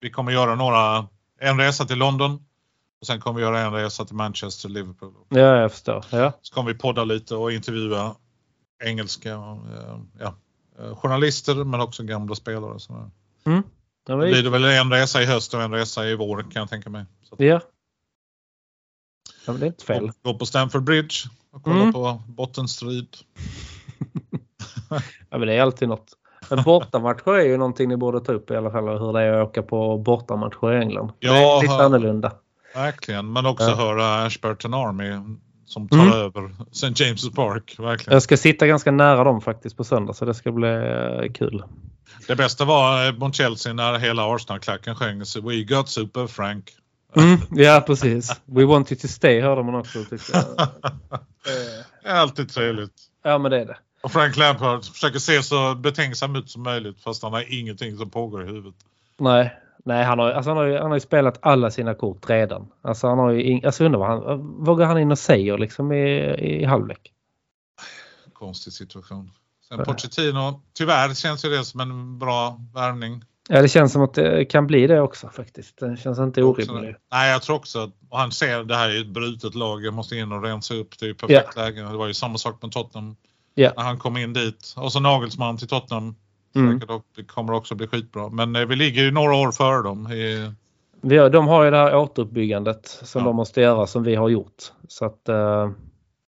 vi kommer göra några, en resa till London och sen kommer vi göra en resa till Manchester, Liverpool. Ja, jag förstår. Ja. Så kommer vi podda lite och intervjua engelska eh, ja, eh, journalister men också gamla spelare. och sådär. Mm. Men, blir det väl en resa i höst och en resa i vår kan jag tänka mig. Så ja. Ja, det är inte fel. gå, på Stamford Bridge och kolla Mm. på bottenstrid. Ja, men det är alltid något. Men bortamatcher är ju någonting ni borde ta upp i alla fall. Hur det är att åka på bortamatcher i England. det är Ja, lite ha- annorlunda. Verkligen, men också Ja. höra Ashburton Army som tar Mm. över St. James' Park. Verkligen. Jag ska sitta ganska nära dem faktiskt på söndag så det ska bli eh, kul. Det bästa var eh, mot Chelsea när hela Arsenal-klacken sjöng We got super Frank. Mm, ja, precis. We want you to stay hörde man också. Tyckte jag. Det är alltid trevligt. Ja, men det är det. Och Frank Lampard försöker se så betänksam ut som möjligt fast han har ingenting som pågår i huvudet. Nej, nej han, har, alltså han, har ju, han har ju spelat alla sina kort redan. Alltså han har ju ing, alltså undrar vad, han, vad går han in och säger liksom i, i halvlek? Konstig situation. Sen Pochettino, tyvärr känns ju det som en bra värvning. Ja, det känns som att det kan bli det också faktiskt. Det känns inte orimligt. Nej, jag tror också att han ser det här är ett brutet lag. Jag måste in och rensa upp. Det är ju perfekt läge. Det var ju samma sak med Tottenham. Ja. När han kom in dit. Och så Nagelsmann till Tottenham. Mm. Det kommer också bli skitbra. Men eh, vi ligger ju några år före dem. I, Vi har, de har ju det här återuppbyggandet som Ja. de måste göra som vi har gjort. Så att eh,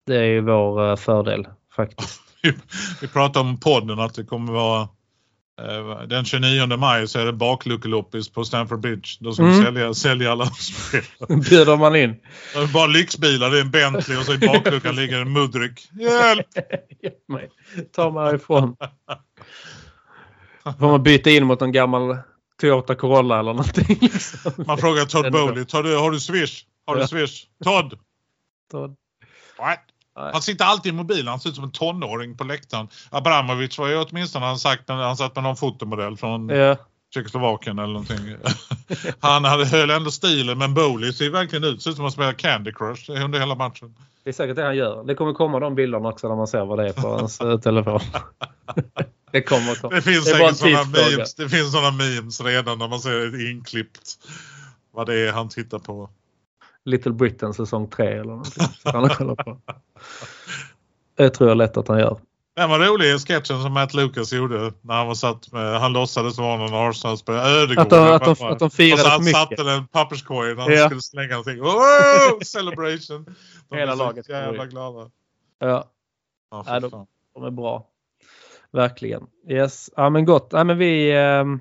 det är ju vår eh, fördel faktiskt. vi pratade om podden att det kommer vara den 29 maj så är det bakluckeloppis på Stamford Bridge. Då ska vi Mm. sälja, sälja alla spel. Bjuder man in. Det är bara lyxbilar. Det är en Bentley och så i bakluckan ligger en Mudrik. Hjälp! Hjälp mig. Ta mig härifrån. Får man byta in mot en gammal Toyota Corolla eller någonting. Liksom. Man frågar Todd. Bowley. Tar du, har du swish? Har du swish? Todd? Så- What? Nej. Han sitter alltid i mobilen. Han ser ut som en tonåring på läktaren. Abramovic var ju åtminstone han sagt han satt med någon fotomodell från Ja. Tjeckoslovakien eller någonting. han hade, höll ändå stilen men Bowley ser verkligen ut. Ser ut som att spela Candy Crush under hela matchen. Det är säkert det han gör. Det kommer komma de bilderna också när man ser vad det är på hans eh, telefon. det kommer komma. Det finns Det säkert sådana memes, det finns såna memes redan när man ser ett inklippt vad det är han tittar på. Little Britain säsong 3 eller någonting. Han kollar på. Det tror jag lätt att han gör. Den var rolig sketchen som Matt Lucas gjorde när han var satt med, han låtsades vara någon Arsenal-spelare. Ödegård. Att de, att de, att de firade och så för han mycket. satte en papperskorg när han Ja. skulle slänga någonting. Oh, celebration! De Hela laget jävla glada. Ja, Ja, fy de- de är bra. Verkligen. Yes. Ja men gott. Ja, men vi, ehm,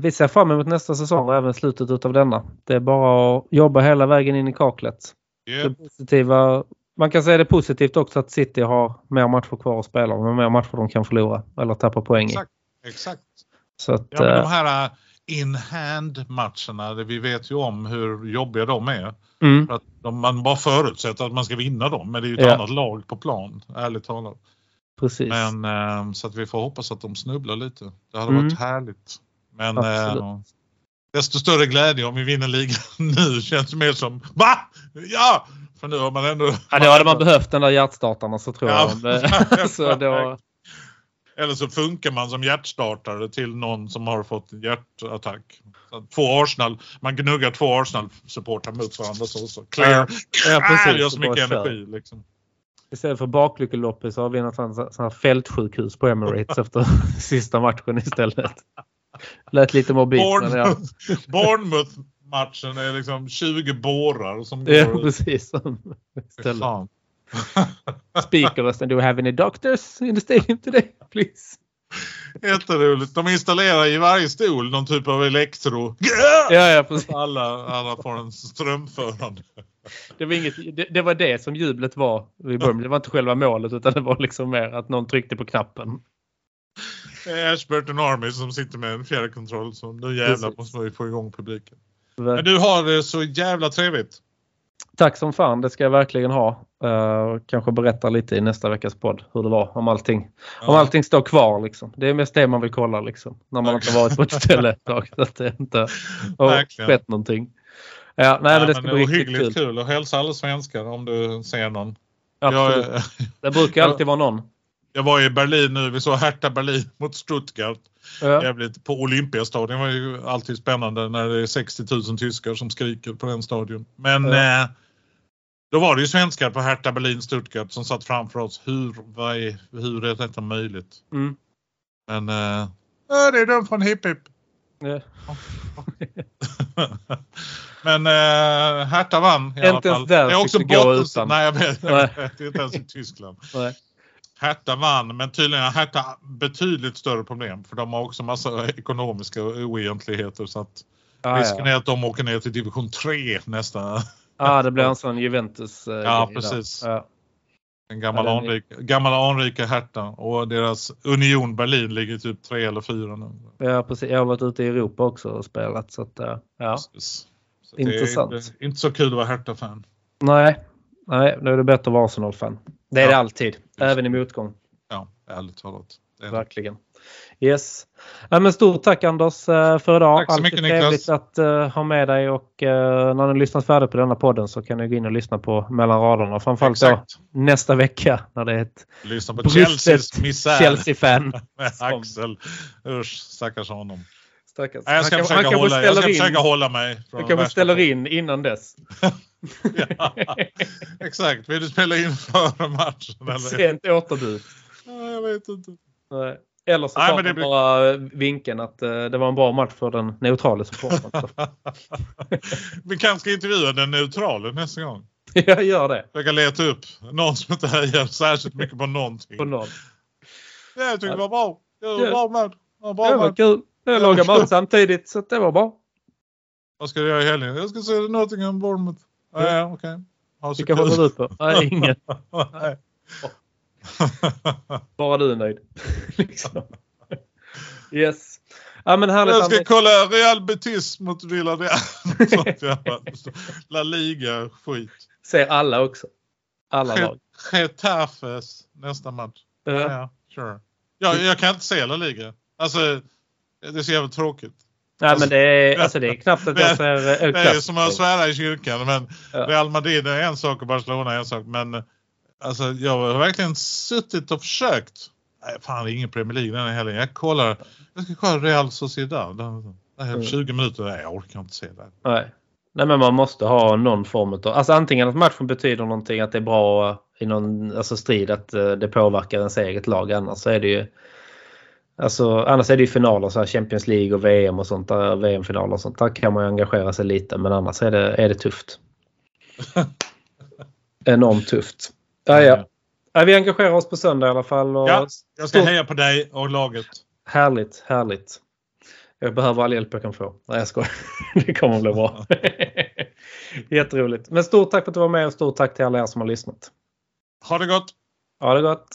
vi ser fram emot nästa säsong och även slutet utav denna. Det är bara att jobba hela vägen in i kaklet. Yep. Det positiva, man kan säga det positivt också att City har mer matcher kvar att spela och mer matcher de kan förlora eller tappa poäng i. Exakt. Exakt. Så att, Ja, men eh, de här uh, in-hand matcherna, det- vi vet ju om hur jobbiga de är. mm, För att de, man bara förutsätter att man ska vinna dem, men det är ju ett Ja. annat lag på plan, ärligt talat. precis. Men eh, så att vi får hoppas att de snubblar lite. Det hade Mm. varit härligt. Men eh, desto större glädje om vi vinner ligan nu känns mer som VA? Ja! För nu har man ändå... ja, då hade man behövt den där hjärtstartarna så tror Ja. jag. Det, så då, Eller så funkar man som hjärtstartare till någon som har fått en hjärtattack. Två Arsenal, man gnuggar två Arsenal-supportrar mot varandra så. så clear, Ja, precis. gör så mycket energi. Liksom. Istället för baklyckeloppet så har vi något sånt här fältsjukhus på Emirates efter sista matchen istället. Lät lite mobilt men ja. Bournemouth, Bournemouth-matchen är liksom 20 bårar som går. Ja precis. Istället. fan. Speakerrösten. Do we have any doctors in the stadium today? Please. Jätteroligt. De installerar i varje stol någon typ av elektro. Ja, ja precis. Alla, alla får en strömförande. Det var, inget, det, det var det som jublet var vid Birmingham. Det var inte själva målet utan det var liksom mer att någon tryckte på knappen. Ashburton Army som sitter med en fjärrkontroll. Så nu jävlar Precis. måste vi få igång publiken. Men du har det så jävla trevligt. Tack som fan, det ska jag verkligen ha. Uh, kanske berätta lite i nästa veckas podd hur det var om allting. Om Ja. allting står kvar liksom. Det är mest det man vill kolla liksom. När man inte varit på ett ställe ett tag. Så att det inte har Verkligen. skett någonting. Ja, nej, men det ska men bli riktigt kul. kul. Och hälsa alla svenskar om du ser någon. Absolut. Jag, Det brukar alltid vara någon. Jag var i Berlin nu. Vi såg Hertha Berlin mot Stuttgart. Ja. Jävligt på Olympiastadion. Det var ju alltid spännande när det är 60 000 tyskar som skriker på den stadion. Men Ja. eh, då var det ju svenskar på Hertha Berlin Stuttgart som satt framför oss. Hur, vad är, hur är detta möjligt? Mm. Men eh, det är de från Hipp Hipp. Ja. Men äh, Hertha vann i alla Inte ens fall. där det är också gå utan. Nej, jag vet. Nej. Det är inte ens i Tyskland. Nej. Hertha vann, men tydligen har Hertha betydligt större problem. För de har också massa ekonomiska oegentligheter. Så att Ja, risken ja. är att de åker ner till division 3 nästa. ja, det blir en sån Juventus eh, Ja, precis. Ja. En gammal, Ja, anrik, gammal anrika Hertha. Och deras Union Berlin ligger typ 3 eller 4 nu. ja, precis. Jag har varit ute i Europa också och spelat. Så att, eh, ja. Så Intressant. Inte, inte så kul att vara Hertha-fan. Nej, nej, då är det bättre att vara Arsenal-fan. Det är Ja. det alltid. Även i motgång. Ja, ärligt talat. Är. Verkligen. Yes. Ja, men stort tack Anders eh, för idag. Tack så Alltid mycket, trevligt Niklas. att eh, ha med dig och eh, när ni lyssnat färdigt på denna podden så kan ni gå in och lyssna på mellan raderna. Framförallt då nästa vecka när det är ett Lyssna på Chelseas Chelsea-fan. Axel. Usch, stackars honom. Stackars. Nej, jag ska, Han kan- försöka, han hålla, jag ska in- försöka hålla mig. från Han kanske ställer in innan dess. Ja, exakt, vill du spela in före matchen? Eller? Sent återbud. Ja, jag vet inte. Nej. Eller så tar det blir- bara vinkeln att eh, det var en bra match för den neutrala supporten. Vi kanske ska intervjua den neutrale nästa gång. Jag gör det. Försöka leta upp någon som inte hejar särskilt mycket på någonting. På noll. Ja, jag tycker det var bra. Det var Ja. bra match. Det var Det kul. Jag lagade mat samtidigt så det var bra. Vad ska du göra i helgen? Jag ska se Nottingham Bournemouth. Ja, ja okej. Så Vilka håller du på? Nej, ingen. Nej. Bara du är nöjd. liksom. Yes. Ja men härligt Jag ska Anders. kolla Real Betis mot Villarreal. La Liga skit. Ser alla också. Alla lag. Getafes nästa match. Ja, Ja. ja, sure. Jag, jag kan inte se La Liga. Alltså, det är så jävla tråkigt. Nej men det är, alltså, det är knappt att jag ser El Det är som att svära i kyrkan. Men Ja. Real Madrid är en sak och Barcelona är en sak. Men alltså, jag har verkligen suttit och försökt. Nej, fan, det är ingen Premier League den här helgen. Jag kollar. Jag ska kolla Real Sociedad. Det är Mm. 20 minuter. Nej, jag orkar inte se det. Nej. Nej men man måste ha någon form av, alltså antingen att matchen betyder någonting, att det är bra i någon alltså strid, att eh, det påverkar ens eget lag. Annars är det ju Alltså, annars är det ju finaler, så Champions League och VM och sånt VM-finaler och sånt. Där kan man ju engagera sig lite men annars är det, är det tufft. Enormt tufft. Ja, ja. ja, vi engagerar oss på söndag i alla fall. Och Ja, jag ska heja på dig och laget. Härligt, härligt. Jag behöver all hjälp jag kan få. Nej, jag skojar. Det kommer att bli bra. Jätteroligt. Men stort tack för att du var med och stort tack till alla er som har lyssnat. Ha det gott! Ha det gott!